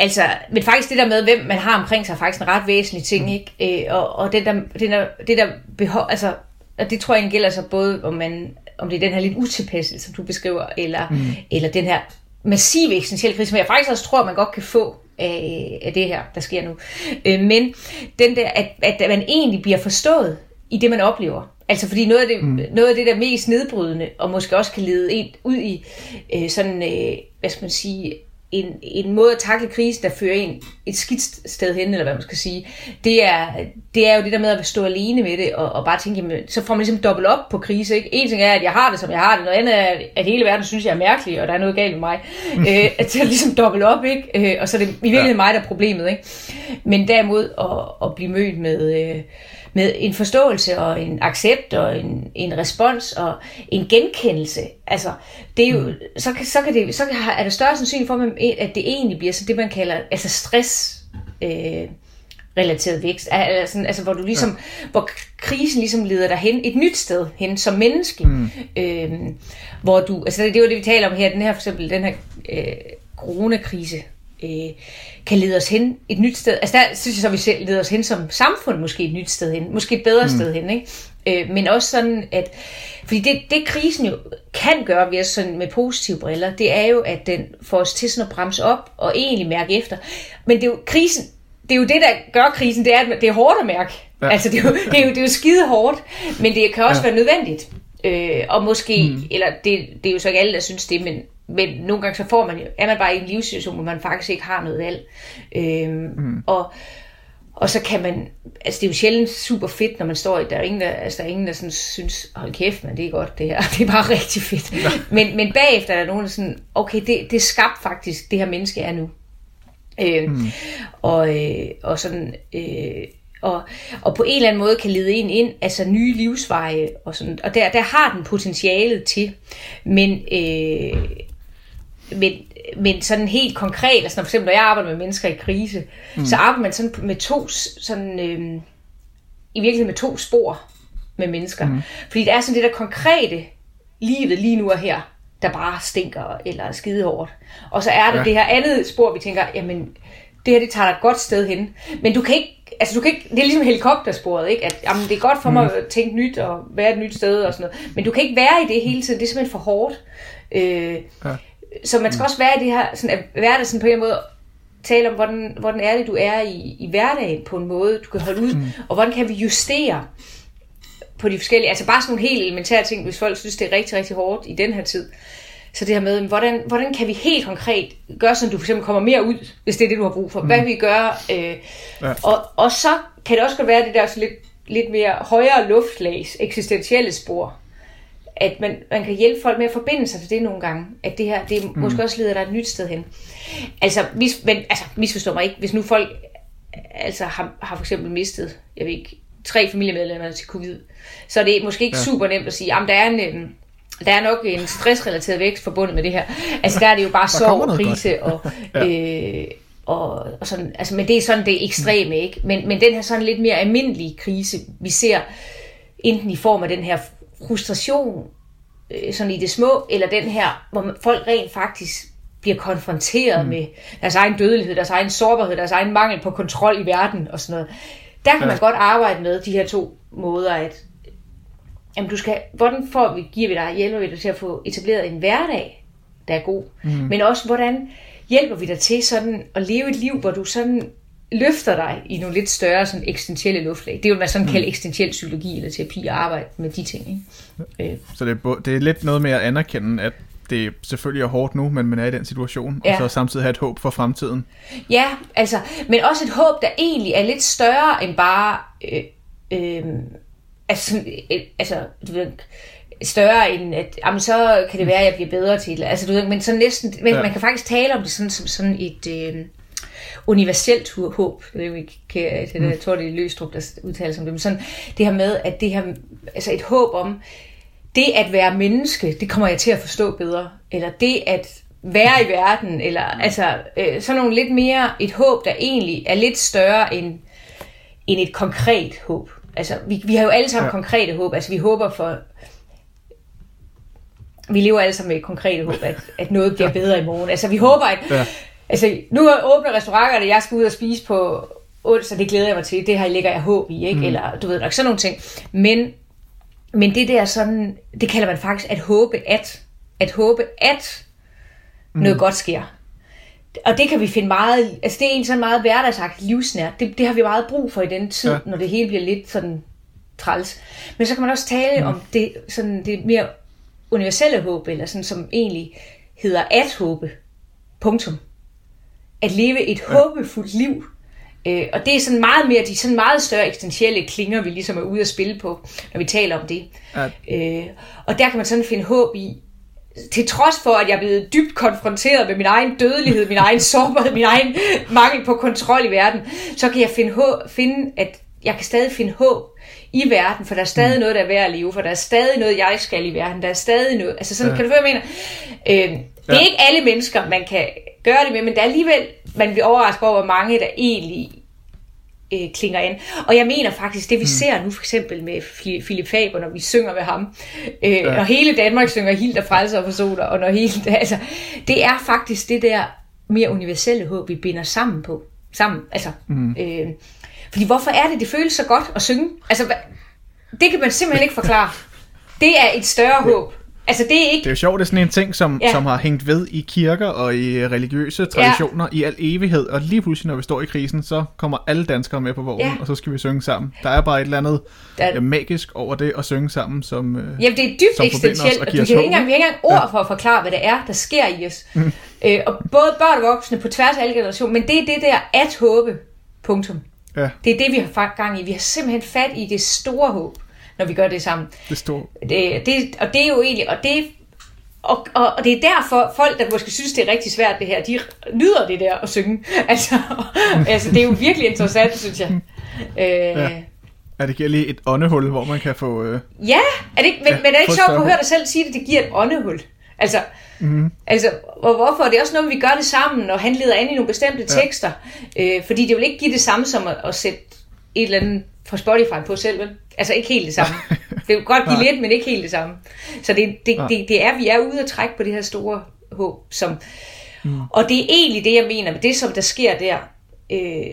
altså, men faktisk det der med, hvem man har omkring sig, er faktisk en ret væsentlig ting, ikke? Øh, og, og den der, den der, det der behov, altså, og det tror jeg gælder så både, om, man, om det er den her lidt utilpassede, som du beskriver, eller, mm. eller den her massive eksistentielle krise, som jeg faktisk også tror, man godt kan få af, af det her, der sker nu. Øh, men den der, at, at man egentlig bliver forstået i det, man oplever. Altså fordi noget af det, mm. noget af det der mest nedbrydende, og måske også kan lede en ud i øh, sådan, øh, hvad skal man sige, en, en måde at takle krisen, der fører en et skidt sted hen, eller hvad man skal sige, det er, det er jo det der med at stå alene med det, og, og bare tænke, jamen, så får man ligesom dobbelt op på krise. Ikke? En ting er, at jeg har det, som jeg har det, noget andet er, at hele verden synes, jeg er mærkelig, og der er noget galt med mig. øh, at er ligesom dobbelt op, ikke? Øh, og så er det i virkeligheden ja. mig, der er problemet. Ikke? Men derimod at, at blive mødt med... Øh, med en forståelse og en accept og en, en respons og en genkendelse. Altså, det er jo, mm. så, kan, så, kan det, så er der større sandsynlighed for, at det egentlig bliver så det, man kalder altså stress øh, relateret vækst. Altså, altså hvor du ligesom, ja. hvor krisen ligesom leder dig hen et nyt sted hen som menneske. Mm. Øh, hvor du, altså det er jo det, vi taler om her, den her for eksempel, den her øh, coronakrise, øh, kan lede os hen et nyt sted. Altså der synes jeg så, at vi selv leder os hen som samfund måske et nyt sted hen. Måske et bedre mm. sted hen, ikke? Øh, men også sådan, at... Fordi det, det krisen jo kan gøre ved os sådan med positive briller, det er jo, at den får os til sådan at bremse op og egentlig mærke efter. Men det er jo krisen, det er jo det, der gør krisen, det er, at det er hårdt at mærke. Ja. Altså, det er, jo, det, er jo, det er jo skide hårdt, men det kan også ja. være nødvendigt. Øh, og måske, mm. eller det, det er jo så ikke alle, der synes det, men, men nogle gange så får man, er man bare i en livssituation, hvor man faktisk ikke har noget valg. Øh, mm. Og og så kan man, altså det er jo sjældent super fedt, når man står i, der er ingen, der, altså der er ingen, der sådan synes, hold kæft, men det er godt det her, det er bare rigtig fedt. Ja. Men, men bagefter er der nogen, der sådan, okay, det, det er skabt faktisk, det her menneske er nu. Øh, mm. og, øh, og sådan, øh, og, og på en eller anden måde kan lede en ind, altså nye livsveje og sådan, og der, der har den potentialet til, men, øh, men men sådan helt konkret, altså for eksempel når jeg arbejder med mennesker i krise, mm. så arbejder man sådan med to, sådan, øh, i virkeligheden med to spor med mennesker. Mm. Fordi det er sådan det der konkrete livet lige nu og her, der bare stinker eller er skide hårdt. Og så er der ja. det her andet spor, vi tænker, jamen det her det tager dig et godt sted hen. Men du kan ikke, altså du kan ikke, det er ligesom helikoptersporet, ikke? At jamen, det er godt for mig mm. at tænke nyt og være et nyt sted og sådan noget. Men du kan ikke være i det hele tiden, det er simpelthen for hårdt. Øh, ja så man skal mm. også være i det her, sådan at være der sådan på en måde, tale om, hvordan, hvordan er det, du er i, i hverdagen på en måde, du kan holde ud, mm. og hvordan kan vi justere på de forskellige, altså bare sådan nogle helt elementære ting, hvis folk synes, det er rigtig, rigtig hårdt i den her tid. Så det her med, hvordan, hvordan kan vi helt konkret gøre at du for eksempel kommer mere ud, hvis det er det, du har brug for. Mm. Hvad kan vi gøre? Øh, ja. og, og så kan det også godt være det der så lidt, lidt mere højere luftlags, eksistentielle spor, at man, man kan hjælpe folk med at forbinde sig til det nogle gange, at det her, det mm. måske også leder dig et nyt sted hen. Altså, mis, men, altså misforstår mig ikke, hvis nu folk altså, har, har for eksempel mistet, jeg ved ikke, tre familiemedlemmer til covid, så er det måske ikke ja. super nemt at sige, at der er en, øhm, der er nok en stressrelateret vækst forbundet med det her. Altså der er det jo bare sorg og krise og, ja. øh, og, og sådan, altså, men det er sådan det ekstreme, ikke? Men, men den her sådan lidt mere almindelige krise, vi ser enten i form af den her frustration øh, sådan i det små, eller den her, hvor folk rent faktisk bliver konfronteret mm. med deres egen dødelighed, deres egen sårbarhed, deres egen mangel på kontrol i verden og sådan noget. Der kan ja. man godt arbejde med de her to måder, at jamen du skal, hvordan får vi, giver vi dig, hjælper vi dig til at få etableret en hverdag, der er god, mm. men også hvordan hjælper vi dig til sådan at leve et liv, hvor du sådan løfter dig i nogle lidt større sådan eksistentielle luftlag. Det vil man sådan mm. kalde eksistentiel psykologi eller terapi at arbejde med de ting. Ikke? Øh. Så det er, det er lidt noget med at anerkende, at det selvfølgelig er hårdt nu, men man er i den situation, ja. og så samtidig have et håb for fremtiden. Ja, altså, men også et håb, der egentlig er lidt større end bare, øh, øh, altså, øh, altså du ved, større end, at jamen, så kan det være, at jeg bliver bedre til det. Altså, du ved, men så næsten, men ja. man kan faktisk tale om det sådan, som sådan et, øh, universelt håb. Det er ikke, kan, det, jeg tror, det er Løstrup, der udtaler sig om det. Men sådan det her med, at det her, altså et håb om, det at være menneske, det kommer jeg til at forstå bedre. Eller det at være i verden, eller altså øh, sådan nogle lidt mere, et håb, der egentlig er lidt større end, end et konkret håb. Altså, vi, vi har jo alle sammen ja. konkrete håb. Altså, vi håber for... Vi lever alle sammen med et konkrete håb, at, at noget bliver bedre i morgen. Altså, vi håber, at, ja. Altså, nu er åbne restauranter, jeg skal ud og spise på onsdag, det glæder jeg mig til. Det her lægger jeg håb i, ikke? Mm. Eller du ved nok, sådan nogle ting. Men, men det der sådan, det kalder man faktisk at håbe at. At håbe at mm. noget godt sker. Og det kan vi finde meget, altså det er en sådan meget hverdagsagt livsnær. Det, det har vi meget brug for i den tid, ja. når det hele bliver lidt sådan træls. Men så kan man også tale mm. om det, sådan det mere universelle håb, eller sådan som egentlig hedder at håbe. Punktum at leve et ja. håbefuldt liv. Øh, og det er sådan meget mere, de sådan meget større eksistentielle klinger, vi ligesom er ude at spille på, når vi taler om det. Ja. Øh, og der kan man sådan finde håb i, til trods for, at jeg er blevet dybt konfronteret med min egen dødelighed, min egen sårbarhed, min egen mangel på kontrol i verden, så kan jeg finde, håb, finde at jeg kan stadig finde håb i verden, for der er stadig mm. noget, der er værd at leve, for der er stadig noget, jeg skal i verden, der er stadig noget, altså sådan, ja. kan du høre, hvad jeg mener? Øh, det er ja. ikke alle mennesker, man kan gøre det med, men der er alligevel, man bliver overrasket over, hvor mange der egentlig øh, klinger ind. Og jeg mener faktisk, det vi mm. ser nu for eksempel med Philip Faber, når vi synger med ham, øh, ja. når hele Danmark synger Hild og Frelser og Forsoner, og når hele, altså, det er faktisk det der mere universelle håb, vi binder sammen på. Sammen, altså. Mm. Øh, fordi hvorfor er det, det føles så godt at synge? Altså, det kan man simpelthen ikke forklare. Det er et større håb Altså, det er ikke... Det er jo sjovt, det er sådan en ting, som, Ja. ja. som har hængt ved i kirker og i religiøse traditioner ja. i al evighed. Og lige pludselig, når vi står i krisen, så kommer alle danskere med på vognen, Ja. og så skal vi synge sammen. Der er bare et eller andet Der- der... magisk over det at synge sammen, som... Øh, Jamen, det er dybt eksistentielt, og og du kan ikke engang, håb, vi har ikke engang ord for at forklare, hvad det er, der sker i os. Mm. Øh, og både børn og voksne på tværs af alle generationer, men det er det der at håbe, punktum. ja, Det er det, vi har gang i. Vi har simpelthen fat i det store håb, når vi gør det sammen. det står... Det, det, og det er jo egentlig, og det, og, og, og det er derfor, folk, der måske synes, det er rigtig svært det her, de nyder det der at synge. Altså, altså det er jo virkelig interessant, synes jeg. Øh, ja. Ja, det giver lige et åndehul, hvor man kan få... Øh, ja, er det ikke, men, Ja, men er det ikke sjovt at høre dig selv sige det, det giver et åndehul? Altså, mm, Altså, og hvorfor? Det er også noget, vi gør det sammen, og han leder an i nogle bestemte Ja. tekster. Øh, fordi det vil ikke give det samme som at, at sætte et eller andet fra Spotify på selv, vel? Altså ikke helt det samme. Det vil godt give lidt, men ikke helt det samme. Så det, det, det, det er, vi er ude at trække på det her store håb. Som, mm. Og det er egentlig det, jeg mener med det, som der sker der. Øh,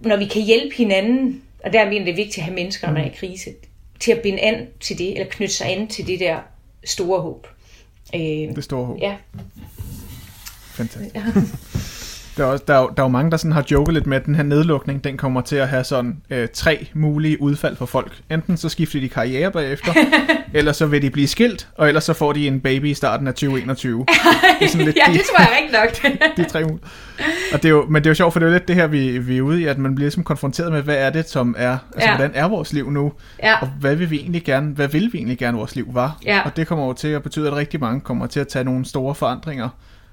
når vi kan hjælpe hinanden, og der mener det er vigtigt at have mennesker, når man er i krise, til at binde an til det, eller knytte sig an til det der store håb. Øh, det store håb. ja, Fantastisk. Der er, også, der, er, jo- der er jo mange, der sådan har joket lidt med, at den her nedlukning, den kommer til at have sådan øh, tre mulige udfald for folk. Enten så skifter de karriere bagefter, eller så vil de blive skilt, og ellers så får de en baby i starten af 2021. Det er sådan lidt ja, de, det tror jeg rigtigt nok. de tre mulige. Og det er jo, men det er jo sjovt, for det er jo lidt det her, vi, vi er ude i, at man bliver ligesom konfronteret med, hvad er det, som er, altså ja. hvordan er vores liv nu, ja. og hvad vil vi egentlig gerne, hvad vil vi egentlig gerne vores liv var? Ja. Og det kommer jo til at betyde, at rigtig mange kommer til at tage nogle store forandringer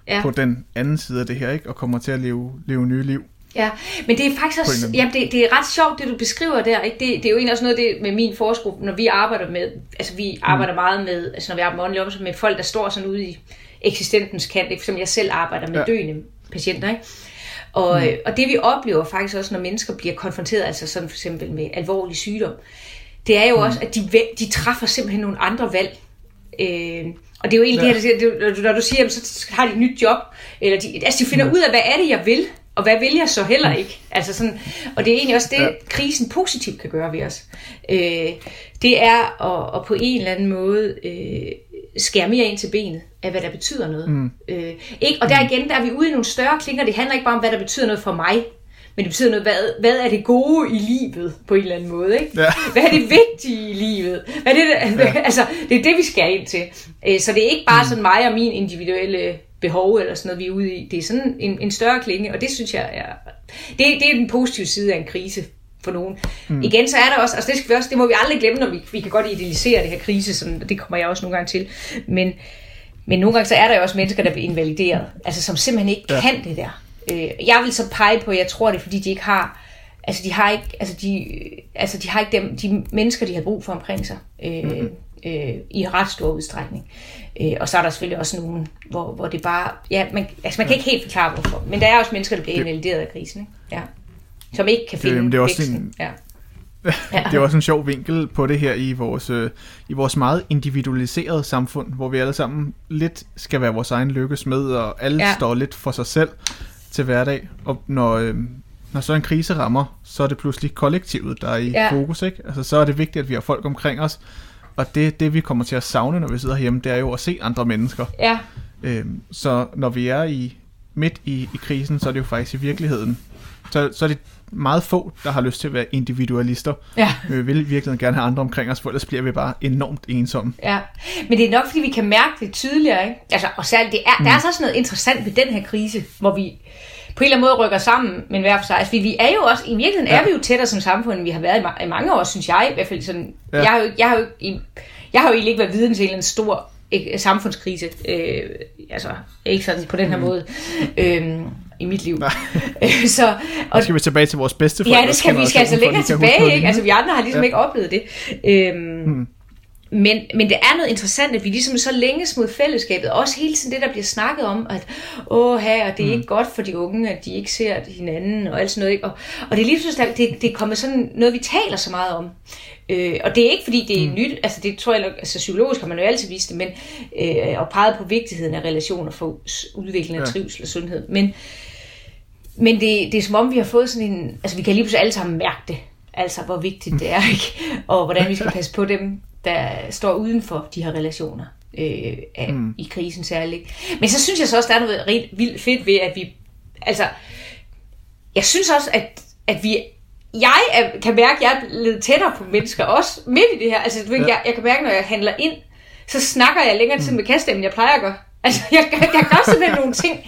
Ja. på den anden side af det her, ikke? Og kommer til at leve, leve nye liv. ja, men det er faktisk også, jamen det, det er ret sjovt, det du beskriver der, ikke? Det, det er jo egentlig også noget det med min forskruppe, når vi arbejder med, altså vi arbejder meget med, altså når vi arbejder med åndelig omsorg, med folk, der står sådan ude i eksistentens kant, ikke? som jeg selv arbejder med Ja. døende patienter, ikke? Og, mm. og det vi oplever faktisk også, når mennesker bliver konfronteret, altså sådan for eksempel med alvorlig sygdom, det er jo mm. også, at de, de træffer simpelthen nogle andre valg. Øh, og det er jo egentlig Ja. det her, det, det, når du siger, jamen, så har de et nyt job, eller de, altså de finder ud af, hvad er det, jeg vil, og hvad vil jeg så heller ikke? Altså sådan, og det er egentlig også det, Ja. ja. krisen positivt kan gøre ved os. Øh, det er at, at på en eller anden måde øh, skære mere ind til benet af, hvad der betyder noget. Mm. Øh, ikke? Og der igen, der er vi ude i nogle større klinger. Det handler ikke bare om, hvad der betyder noget for mig, men det betyder noget, hvad, hvad er det gode i livet på en eller anden måde. Ikke? Ja. Hvad er det vigtige i livet? Hvad er det, ja. altså, det er det, vi skal ind til. Øh, Så det er ikke bare sådan mig og min individuelle behov eller sådan noget, vi er ude i. Det er sådan en, en større klinge, og det synes jeg er... Det, det er den positive side af en krise for nogen. Mm. Igen, så er der også, altså det, skal vi også, det må vi aldrig glemme, når vi, vi kan godt idealisere det her krise, sådan, og det kommer jeg også nogle gange til. Men, men nogle gange så er der jo også mennesker, der bliver invalideret, altså som simpelthen ikke. Ja. kan det der. Øh, jeg vil så pege på, at jeg tror det, er, fordi de ikke har, altså de har ikke, altså de, altså de har ikke dem, de mennesker, de har brug for omkring sig. Øh, mm-hmm. øh, i ret stor udstrækning. Øh, og så er der selvfølgelig også nogen, hvor, hvor det bare... Ja, man, altså man kan ikke helt forklare, hvorfor. Men der er også mennesker, der bliver invalideret af krisen. Ikke? Ja. Som ikke kan Det- finde men det er også væksten. en- Ja. Det er også en sjov vinkel på det her i vores, øh, i vores meget individualiserede samfund, hvor vi alle sammen lidt skal være vores egen lykkes med, og alle Ja. ja. står lidt for sig selv til hverdag. Og når, øh, når så en krise rammer, så er det pludselig kollektivet, der er i Ja. fokus. Ikke? Altså, så er det vigtigt, at vi har folk omkring os. Og det, det vi kommer til at savne, når vi sidder hjemme, det er jo at se andre mennesker. ja. Øhm, så når vi er i midt i, i krisen, så er det jo faktisk i virkeligheden, så, så er det meget få, der har lyst til at være individualister. Ja. Vi vil virkelig gerne have andre omkring os, for ellers bliver vi bare enormt ensomme. Ja, men det er nok, fordi vi kan mærke det tydeligere, ikke? Altså, og særligt, det er, mm. der er så også noget interessant ved den her krise, hvor vi på en eller anden måde rykker sammen, men hver for sig. Altså, vi, vi er jo også, i virkeligheden ja. Er vi jo tættere som samfund, end vi har været i, ma- i mange år, synes jeg. I hvert fald sådan, ja. Jeg, har jo, jeg, har jo, ikke- jeg har jo egentlig ikke været viden til en stor ikke, samfundskrise. Øh, altså, ikke sådan på den her mm. måde. Øh, i mit liv. Øh, så, og, Og skal vi tilbage til vores bedste Ja, det skal vi skal altså længere tilbage, ikke? Altså vi andre har ligesom ja. Ikke oplevet det. Øhm, hmm. men, men det er noget interessant, at vi ligesom så længes mod fællesskabet. Også hele tiden det, der bliver snakket om, at åh her, og det er ikke godt for de unge, at de ikke ser hinanden og alt sådan noget. Ikke? Og, og det er lige pludselig, det, det er kommet sådan noget, vi taler så meget om. Øh, og det er ikke, fordi det er nyt, altså det tror jeg, altså psykologisk har man jo altid vist det, men, øh, og peget på vigtigheden af relationer for udvikling af Ja. trivsel og sundhed. Men, men det, det er som om, vi har fået sådan en... Altså, vi kan lige pludselig alle sammen mærke det. Altså, hvor vigtigt det er, ikke? Og hvordan vi skal passe på dem, der står uden for de her relationer. øh, af, mm. i krisen særligt. Men så synes jeg så også, der er noget rigtig vildt fedt ved, at vi, altså, jeg synes også, at, at vi jeg er, kan mærke, at jeg er blevet tættere på mennesker også midt i det her. Altså, du ved, ja. jeg, jeg kan mærke, når jeg handler ind, så snakker jeg længere tid mm. med kastet, end jeg plejer at gøre. Altså, jeg, jeg, jeg gør simpelthen nogle ting,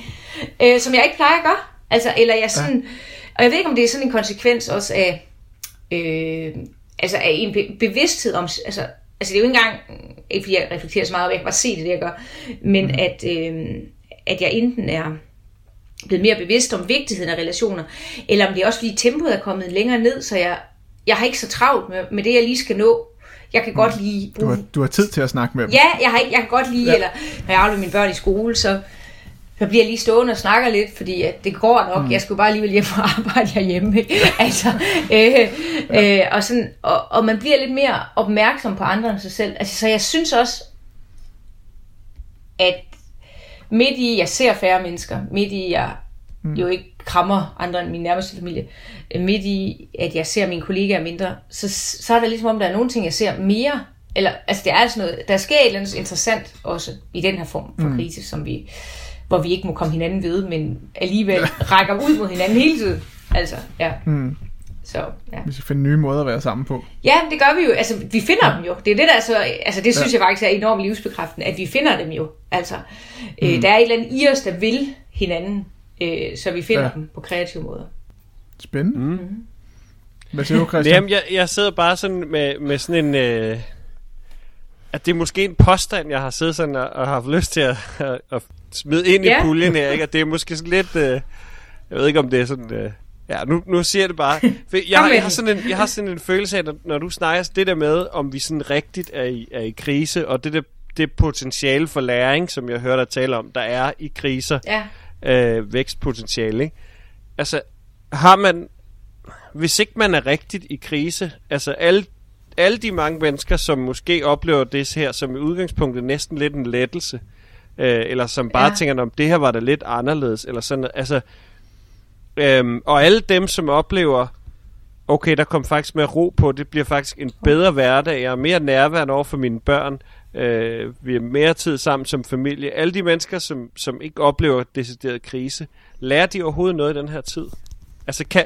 øh, som jeg ikke plejer at gøre. Altså, eller jeg sådan... Ja. Og jeg ved ikke, om det er sådan en konsekvens også af... Øh, altså af en be- bevidsthed om... Altså, altså, det er jo ikke engang... Ikke fordi jeg reflekterer så meget, jeg kan bare se det, det jeg gør. Men mm. at, øh, at jeg enten er blevet mere bevidst om vigtigheden af relationer, eller om det er også fordi tempoet er kommet længere ned, så jeg, jeg har ikke så travlt med, med det, jeg lige skal nå. Jeg kan godt lige bruge... Du har, du har tid til at snakke med dem. Ja, jeg, har ikke, jeg kan godt lige, ja. eller når jeg afleverer mine børn i skole, så, så bliver jeg lige stående og snakker lidt, fordi at det går nok. Mm. Jeg skulle bare alligevel hjem og arbejde herhjemme. Altså, øh, øh, og, sådan, og, og man bliver lidt mere opmærksom på andre end sig selv. Altså, så jeg synes også, at midt i, jeg ser færre mennesker, midt i, jeg mm. jo ikke krammer andre end min nærmeste familie, øh, midt i, at jeg ser mine kollegaer mindre, så, så er det ligesom om, der er nogle ting, jeg ser mere, eller, altså det er altså noget, der sker et eller andet interessant også i den her form for mm. krise, som vi, hvor vi ikke må komme hinanden ved, men alligevel rækker ud mod hinanden hele tiden. Altså, ja. Mm. Så, ja. Vi skal finde nye måder at være sammen på. Ja, det gør vi jo. Altså, vi finder ja. dem jo. Det er det, der er så, altså, det synes ja. jeg faktisk er enormt livsbekræftende, at vi finder dem jo. Altså, mm. øh, der er et eller andet i os, der vil hinanden, øh, så vi finder ja. dem på kreative måder. Spændende. Mm. Mm. Hvad siger du, Christian? Jamen, jeg, jeg sidder bare sådan med, med sådan en... Øh, at det er måske en påstand, jeg har siddet sådan og, og har haft lyst til at, at, at smide ind ja. i puljen her, ikke? Og det er måske sådan lidt... Øh, jeg ved ikke, om det er sådan... Øh, Ja, nu, nu siger jeg det bare. For jeg, jeg, har sådan en, jeg har sådan en følelse af, når, når du snakker det der med, om vi sådan rigtigt er i, er i krise, og det der det potentiale for læring, som jeg hørte dig tale om, der er i kriser, ja. øh, vækstpotentiale, ikke? Altså, har man, hvis ikke man er rigtigt i krise, altså alle, alle de mange mennesker, som måske oplever det her som i udgangspunktet næsten lidt en lettelse, øh, eller som bare ja. tænker, om det her var da lidt anderledes, eller sådan altså, Øhm, og alle dem, som oplever, okay, der kom faktisk mere ro på, det bliver faktisk en bedre hverdag, jeg er mere nærværende over for mine børn, øh, vi er mere tid sammen som familie. Alle de mennesker, som, som ikke oplever decideret krise, lærer de overhovedet noget i den her tid? Altså kan...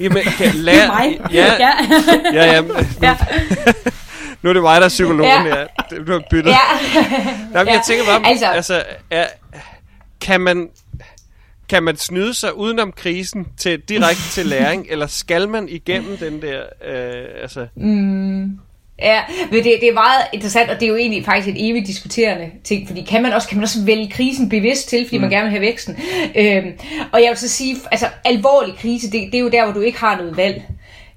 Jamen, kan lære, mig. Ja, ja, ja, ja, nu, ja. nu er det mig, der er psykologen ja. her. Du har byttet. Ja. Jamen, ja. jeg tænker bare, altså, altså er, kan man kan man snyde sig udenom krisen til direkte til læring, eller skal man igennem den der, øh, altså... Mm. Ja, men det, det er meget interessant, og det er jo egentlig faktisk et evigt diskuterende ting, fordi kan man også, kan man også vælge krisen bevidst til, fordi mm. man gerne vil have væksten. Øhm, og jeg vil så sige, altså alvorlig krise, det, det er jo der, hvor du ikke har noget valg.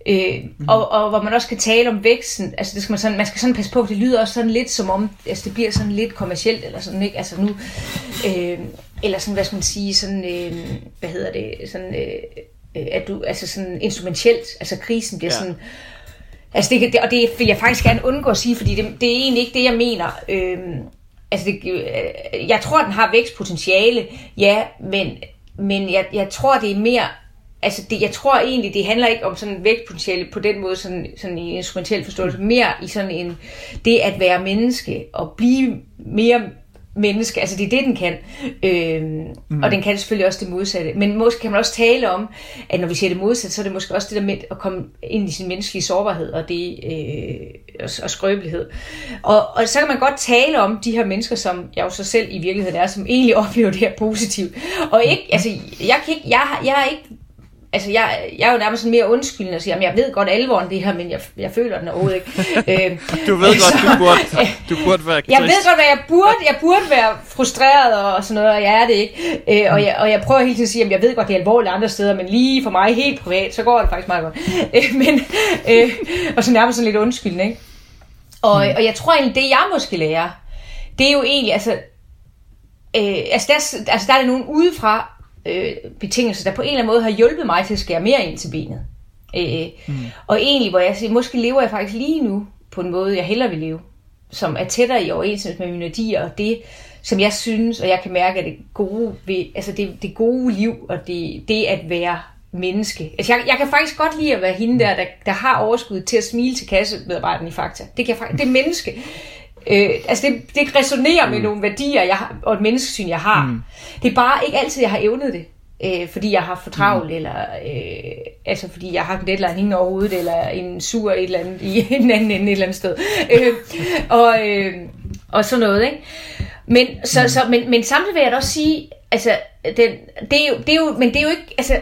Øh, mm. og, og hvor man også kan tale om væksten, altså det skal man, sådan, man skal sådan passe på, det lyder også sådan lidt som om, altså det bliver sådan lidt kommercielt, eller sådan, ikke? Altså nu, øh, eller sådan, hvad skal man sige, sådan, øh, hvad hedder det, sådan, øh, at du, altså sådan instrumentelt, altså krisen bliver ja. sådan, altså det, det, og det vil jeg faktisk gerne undgå at sige, fordi det, det er egentlig ikke det, jeg mener, øh, altså det, øh, jeg tror, den har vækstpotentiale, ja, men, men jeg, jeg tror, det er mere altså det, jeg tror egentlig, det handler ikke om sådan vægtpotentiale på den måde, sådan, sådan i instrumentel forståelse, mere i sådan en, det at være menneske og blive mere menneske, altså det er det, den kan. Øhm, mm. Og den kan selvfølgelig også det modsatte. Men måske kan man også tale om, at når vi siger det modsatte, så er det måske også det der med at komme ind i sin menneskelige sårbarhed og, det, øh, og, og skrøbelighed. Og, og så kan man godt tale om de her mennesker, som jeg jo så selv i virkeligheden er, som egentlig oplever det her positivt. Og ikke, altså, jeg, kan ikke, jeg, jeg har ikke altså jeg, jeg er jo nærmest sådan mere undskyldende og siger, at jeg ved godt alvoren det her, men jeg, jeg føler den overhovedet ikke. øh, du ved altså, godt, du burde, du burde være Jeg ved godt, hvad jeg burde, jeg burde være frustreret og sådan noget, og jeg er det ikke. Øh, og, jeg, og jeg prøver hele tiden at sige, at jeg ved godt, det er alvorligt andre steder, men lige for mig helt privat, så går det faktisk meget godt. Øh, men, øh, og så nærmest sådan lidt undskyldende, ikke? Og, mm. og jeg tror egentlig, det jeg måske lærer, det er jo egentlig, altså, øh, altså, der, altså der er det nogen udefra, øh, betingelser, der på en eller anden måde har hjulpet mig til at skære mere ind til benet. Øh, mm. Og egentlig, hvor jeg siger, måske lever jeg faktisk lige nu på en måde, jeg hellere vil leve, som er tættere i overensstemmelse med mine værdier, og det, som jeg synes, og jeg kan mærke, at det gode, ved, altså det, det gode liv, og det, det at være menneske. Altså jeg, jeg kan faktisk godt lide at være hende der, der, der har overskud til at smile til kassemedarbejderen i Fakta. Det, kan jeg, det er menneske. Øh, altså det, det resonerer mm. med nogle værdier jeg har, og et menneskesyn, jeg har. Mm. Det er bare ikke altid, jeg har evnet det. Øh, fordi jeg har for travlt, mm. eller øh, altså fordi jeg har en deadline hængende over hovedet, eller en sur et eller andet i en anden ende et eller andet sted. Øh, og, øh, og sådan noget, ikke? Men, så, mm. så, men, men samtidig vil jeg da også sige, altså, den, det, er jo, det er jo, men det er jo ikke, altså,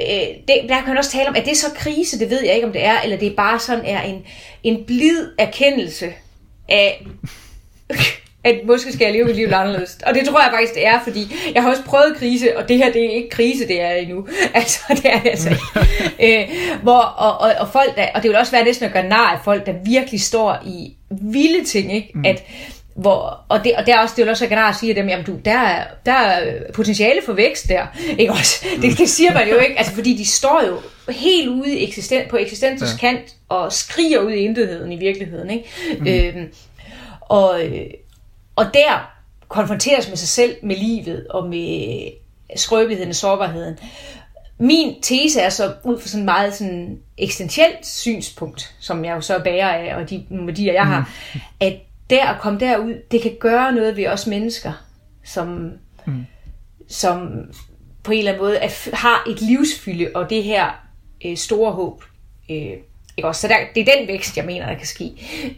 øh, det, der kan man også tale om, at det er så krise, det ved jeg ikke, om det er, eller det er bare sådan er en, en blid erkendelse af, at måske skal jeg leve mit liv anderledes. Og det tror jeg faktisk, det er, fordi jeg har også prøvet krise, og det her, det er ikke krise, det er endnu. Altså, det er det altså ikke. øh, hvor, og, og, og, folk, der, og det vil også være næsten at gøre nar af folk, der virkelig står i vilde ting, ikke? Mm. At, hvor, og, det, og der er også, det vil også være at sige at dem, jamen du, der er, der er potentiale for vækst der, ikke også? Det, det siger man jo ikke, altså fordi de står jo helt ude eksisten, på eksistensens ja. kant, og skriger ud i intetheden i virkeligheden, ikke? Mm. Øhm, og, og der konfronteres med sig selv, med livet og med skrøbeligheden og sårbarheden. Min tese er så ud fra sådan meget sådan eksistentielt synspunkt, som jeg jo så bærer af, og de værdier, jeg har, mm. at der at komme derud, det kan gøre noget ved os mennesker, som, mm. som på en eller anden måde er, har et livsfylde, og det her øh, store håb. Øh, ikke også? Så der, det er den vækst, jeg mener, der kan ske.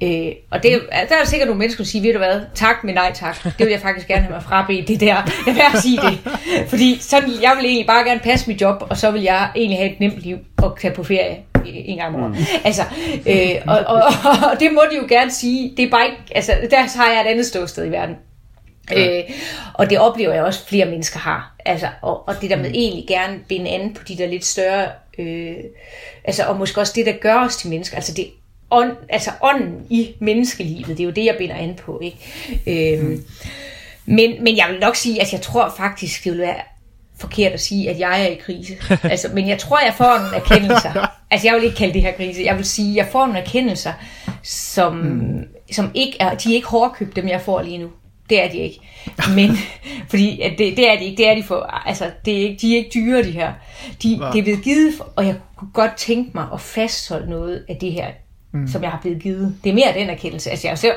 Øh, og det, der er sikkert nogle mennesker, der siger, ved du hvad, tak, men nej tak. Det vil jeg faktisk gerne have mig frabedt, det der. Jeg vil sige det. Fordi sådan, jeg vil egentlig bare gerne passe mit job, og så vil jeg egentlig have et nemt liv og tage på ferie en gang om året. Mm. Altså, øh, og, og, og, og, det må de jo gerne sige. Det er bare ikke, altså, der har jeg et andet ståsted i verden. Ja. Øh, og det oplever jeg også, flere mennesker har. Altså, og, og det der med mm. egentlig gerne binde an på de der lidt større, øh, altså, og måske også det, der gør os til mennesker, altså det ånd, altså ånden i menneskelivet, det er jo det, jeg binder an på. Ikke? Øh, mm. men, men jeg vil nok sige, at jeg tror faktisk, det vil være forkert at sige, at jeg er i krise. altså, men jeg tror, jeg får nogle erkendelser. altså, jeg vil ikke kalde det her krise. Jeg vil sige, jeg får nogle erkendelser, som, mm. som ikke er, de er ikke hårdkøbt, dem jeg får lige nu. Det er de ikke. Men, fordi at det, det er de ikke. Det er de for, altså, det er ikke, de er ikke dyre, de her. De, det er blevet givet, for, og jeg kunne godt tænke mig at fastholde noget af det her mm. som jeg har blevet givet. Det er mere den erkendelse. Altså, jeg ser,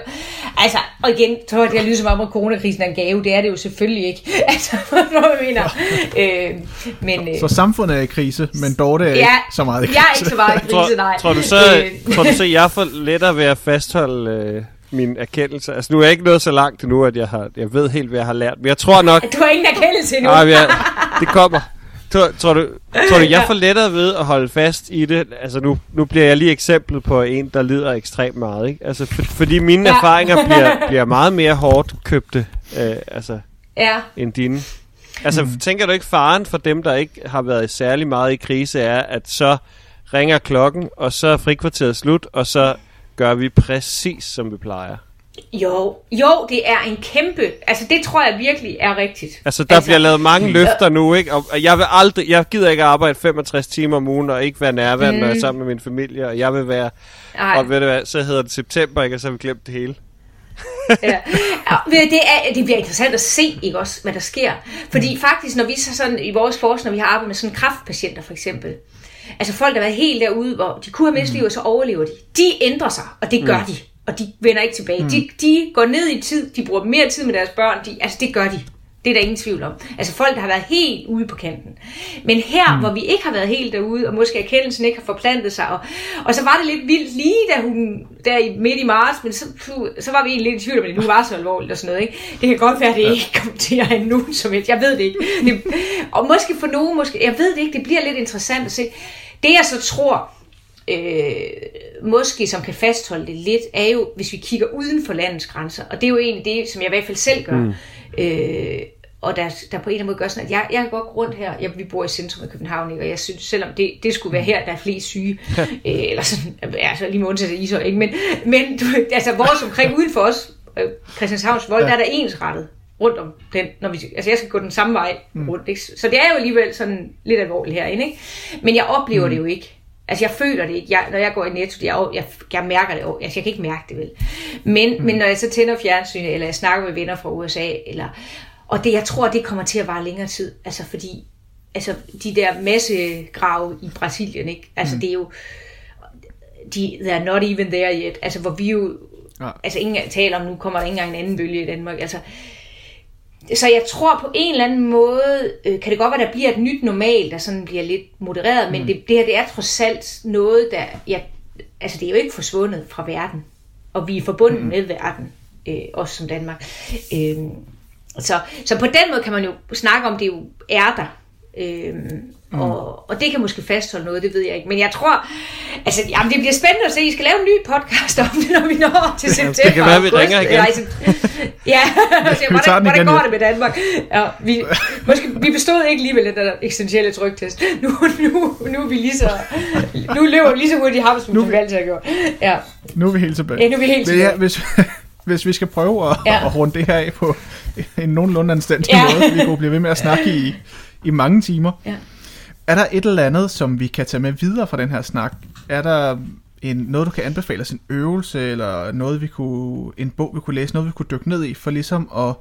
altså og igen, tror jeg, det har lydet som om, at coronakrisen er en gave. Det er det jo selvfølgelig ikke. Altså, hvad jeg mener. øh, men, øh, så samfundet er i krise, men Dorte er ja, ikke så meget i krise. Jeg er ikke så meget i krise, nej. Tror, tror du så, øh. tror du så, jeg får lettere ved at fastholde... Øh min erkendelse. Altså, nu er jeg ikke nået så langt endnu, at jeg, har, jeg ved helt, hvad jeg har lært. Men jeg tror nok... Du har ingen erkendelse endnu. Nej, jeg, det kommer. Tror, tror, du, tror du, jeg får lettere ved at holde fast i det? Altså nu, nu bliver jeg lige eksempel på en, der lider ekstremt meget. Ikke? Altså for, fordi mine ja. erfaringer bliver, bliver meget mere hårdt købte øh, altså, ja. end dine. Altså hmm. tænker du ikke, faren for dem, der ikke har været særlig meget i krise, er, at så ringer klokken, og så er frikvarteret slut, og så gør vi præcis, som vi plejer. Jo, jo, det er en kæmpe, altså det tror jeg virkelig er rigtigt. Altså der altså, bliver lavet mange løfter nu, ikke? Og jeg vil aldrig, jeg gider ikke arbejde 65 timer om ugen og ikke være nærværende, mm. når jeg er mm. sammen med min familie, og jeg vil være, Ej. og ved du hvad, så hedder det september, ikke? Og så har vi glemt det hele. ja. det, er, det bliver interessant at se, ikke også, hvad der sker. Fordi mm. faktisk, når vi så sådan i vores forskning, når vi har arbejdet med sådan kraftpatienter for eksempel, altså folk, der har været helt derude, hvor de kunne have mistet mm. og så overlever de, de ændrer sig, og det gør mm. de og de vender ikke tilbage. Mm. De, de går ned i tid, de bruger mere tid med deres børn, de, altså det gør de. Det er der ingen tvivl om. Altså folk, der har været helt ude på kanten. Men her, mm. hvor vi ikke har været helt derude, og måske erkendelsen ikke har forplantet sig, og, og så var det lidt vildt lige da hun, der i, midt i marts, men så, så var vi egentlig lidt i tvivl om, at det nu var så alvorligt og sådan noget. Ikke? Det kan godt være, at det ikke kommer til at have nu som helst. Jeg ved det ikke. Det, og måske for nogen, måske, jeg ved det ikke, det bliver lidt interessant at se. Det jeg så tror, øh, måske som kan fastholde det lidt, er jo, hvis vi kigger uden for landets grænser. Og det er jo egentlig det, som jeg i hvert fald selv gør. Mm. Øh, og der, der på en eller anden måde gør sådan, at jeg, jeg kan godt gå rundt her, jeg, vi bor i centrum af København, ikke? og jeg synes, selvom det, det skulle være her, der er flest syge, øh, eller sådan, altså lige med undtagelse af Ishøj, ikke? men, men du, altså vores omkring uden for os, øh, Christianshavns Vold, ja. der er der ensrettet rundt om den, når vi, altså jeg skal gå den samme vej mm. rundt, ikke? så det er jo alligevel sådan lidt alvorligt herinde, ikke? men jeg oplever mm. det jo ikke, Altså jeg føler det ikke. Jeg, når jeg går i Netto, jeg, jeg, jeg mærker det. Altså jeg kan ikke mærke det vel. Men, mm. men når jeg så tænder fjernsynet, eller jeg snakker med venner fra USA, eller, og det, jeg tror, det kommer til at vare længere tid. Altså fordi, altså de der massegrave i Brasilien, ikke? Altså mm. det er jo, de, they are not even there yet. Altså hvor vi jo ja. altså ingen taler om, nu kommer der ikke engang en anden bølge i Danmark. Altså, så jeg tror på en eller anden måde, øh, kan det godt være, der bliver et nyt normal, der sådan bliver lidt modereret, men mm. det, det her det er trods alt noget, der, jeg, altså det er jo ikke forsvundet fra verden, og vi er forbundet mm. med verden, øh, også som Danmark. Øh, så, så på den måde kan man jo snakke om, det jo er der. Øh, Mm. Og, og det kan måske fastholde noget, det ved jeg ikke. Men jeg tror, altså, jamen, det bliver spændende at se. I skal lave en ny podcast om det, når vi når til september. det kan være, vi ringer igen. ja, så, hvordan, hvordan går det med Danmark? Ja, vi, måske, vi bestod ikke alligevel den der eksistentielle tryktest. Nu, nu, nu er vi lige så, nu løber vi lige så hurtigt i hamsen, som vi altid har gjort. Ja. Nu er vi helt tilbage. Ja, nu er vi helt tilbage. Ja, hvis, hvis vi skal prøve at, ja. at runde det her af på en nogenlunde anstændig ja. måde, vi kunne blive ved med at snakke i, i mange timer. Ja. Er der et eller andet, som vi kan tage med videre fra den her snak? Er der en, noget, du kan anbefale os en øvelse, eller noget, vi kunne, en bog, vi kunne læse, noget, vi kunne dykke ned i, for ligesom at,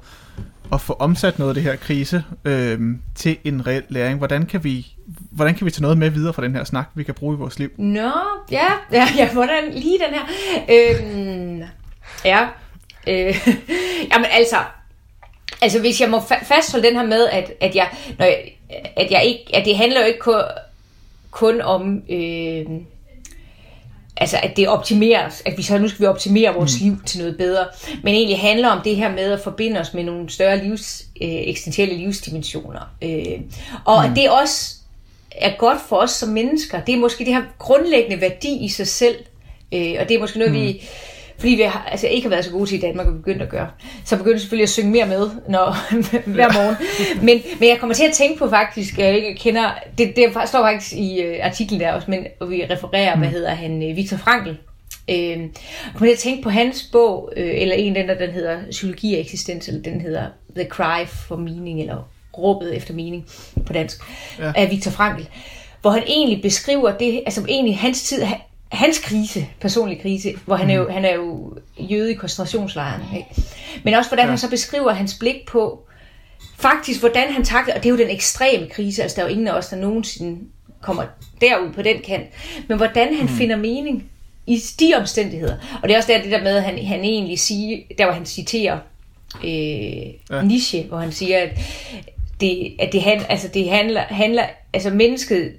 at få omsat noget af det her krise øh, til en reel læring? Hvordan kan, vi, hvordan kan vi tage noget med videre fra den her snak, vi kan bruge i vores liv? Nå, ja, ja, ja hvordan lige den her? Øhm, ja, øh, jamen altså, altså hvis jeg må fa- fastholde den her med, at, at jeg, når jeg, at jeg ikke, at det handler jo ikke kun, kun om, øh, altså at det optimeres, at vi så nu skal vi optimere vores mm. liv til noget bedre, men egentlig handler om det her med at forbinde os med nogle større livs, øh, eksistentielle livsdimensioner. Øh, og mm. at det også er godt for os som mennesker. Det er måske det her grundlæggende værdi i sig selv, øh, og det er måske noget, mm. vi fordi vi har, altså, ikke har været så gode til i Danmark, og begyndt at gøre. Så begyndte selvfølgelig at synge mere med når, hver morgen. Men, men jeg kommer til at tænke på faktisk, jeg ikke kender, det, det står faktisk i uh, artiklen der også, men vi refererer, mm. hvad hedder han, uh, Viktor Frankl. Øh, jeg kommer til at tænke på hans bog, øh, eller en den der, den hedder Psykologi og eksistens, eller den hedder The Cry for Meaning, eller Råbet efter mening på dansk, ja. af Viktor Frankl, hvor han egentlig beskriver det, altså egentlig hans tid, hans krise, personlig krise, hvor han, mm. er, jo, han er jo jøde i koncentrationslejren. Ikke? Men også hvordan ja. han så beskriver hans blik på, faktisk hvordan han takler, og det er jo den ekstreme krise, altså der er jo ingen af os, der nogensinde kommer derud på den kant, men hvordan han mm. finder mening i de omstændigheder. Og det er også der det der med, at han, han egentlig siger, der hvor han citerer øh, ja. Nietzsche, hvor han siger, at det, at det, han, altså det handler, handler, altså mennesket,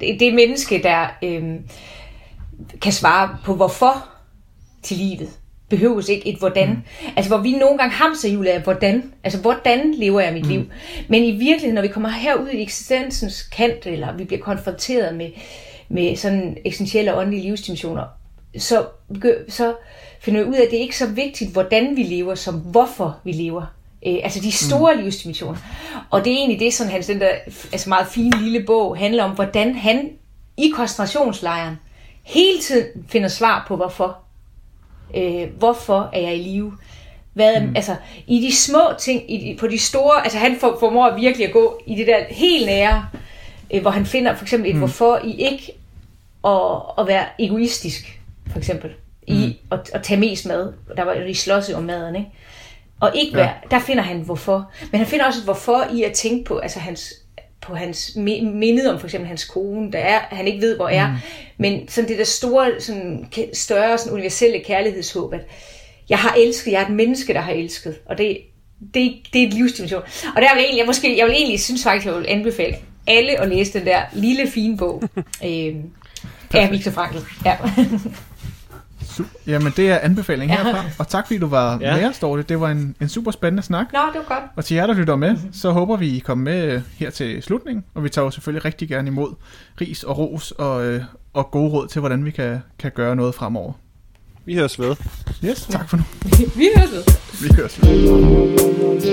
det, det menneske, der øh, kan svare på hvorfor til livet. Behøves ikke et hvordan. Mm. Altså hvor vi nogle gange hamser julet af hvordan. Altså hvordan lever jeg mit mm. liv. Men i virkeligheden, når vi kommer herud i eksistensens kant, eller vi bliver konfronteret med, med sådan essentielle og åndelige livsdimensioner, så, så finder vi ud af, at det er ikke så vigtigt, hvordan vi lever, som hvorfor vi lever. Øh, altså de store mm. livsdimensioner. Og det er egentlig det, som hans den der altså meget fine lille bog handler om, hvordan han i koncentrationslejren hele tiden finder svar på, hvorfor. Øh, hvorfor er jeg i live? Hvad, mm. altså, i de små ting, i de, på de store, altså han for, formår virkelig at gå i det der helt nære, øh, hvor han finder for eksempel et mm. hvorfor i ikke at, at være egoistisk, for eksempel, i mm. at, at tage mest mad. Der var de slås om maden, ikke? Og ikke være, ja. der finder han hvorfor. Men han finder også et hvorfor i at tænke på, altså hans på hans mindet om for eksempel hans kone, der er, han ikke ved, hvor er. Mm. Men sådan det der store, sådan, større sådan universelle kærlighedshåb, at jeg har elsket, jeg er et menneske, der har elsket. Og det, det, det er et livsdimension. Og der vil jeg egentlig, jeg, måske, jeg vil egentlig synes faktisk, jeg vil anbefale alle at læse den der lille fine bog øh, af Victor Frankl. Ja. Jamen, det er anbefaling herfra. Og tak fordi du var ja. med os, Dorte. Det var en, en super spændende snak. Nå, det var godt. Og til jer, der lytter med, mm-hmm. så håber vi, I kommer med øh, her til slutningen. Og vi tager jo selvfølgelig rigtig gerne imod ris og ros og, øh, og gode råd til, hvordan vi kan, kan gøre noget fremover. Vi høres ved. Yes, tak for nu. vi høres ved. Vi høres ved.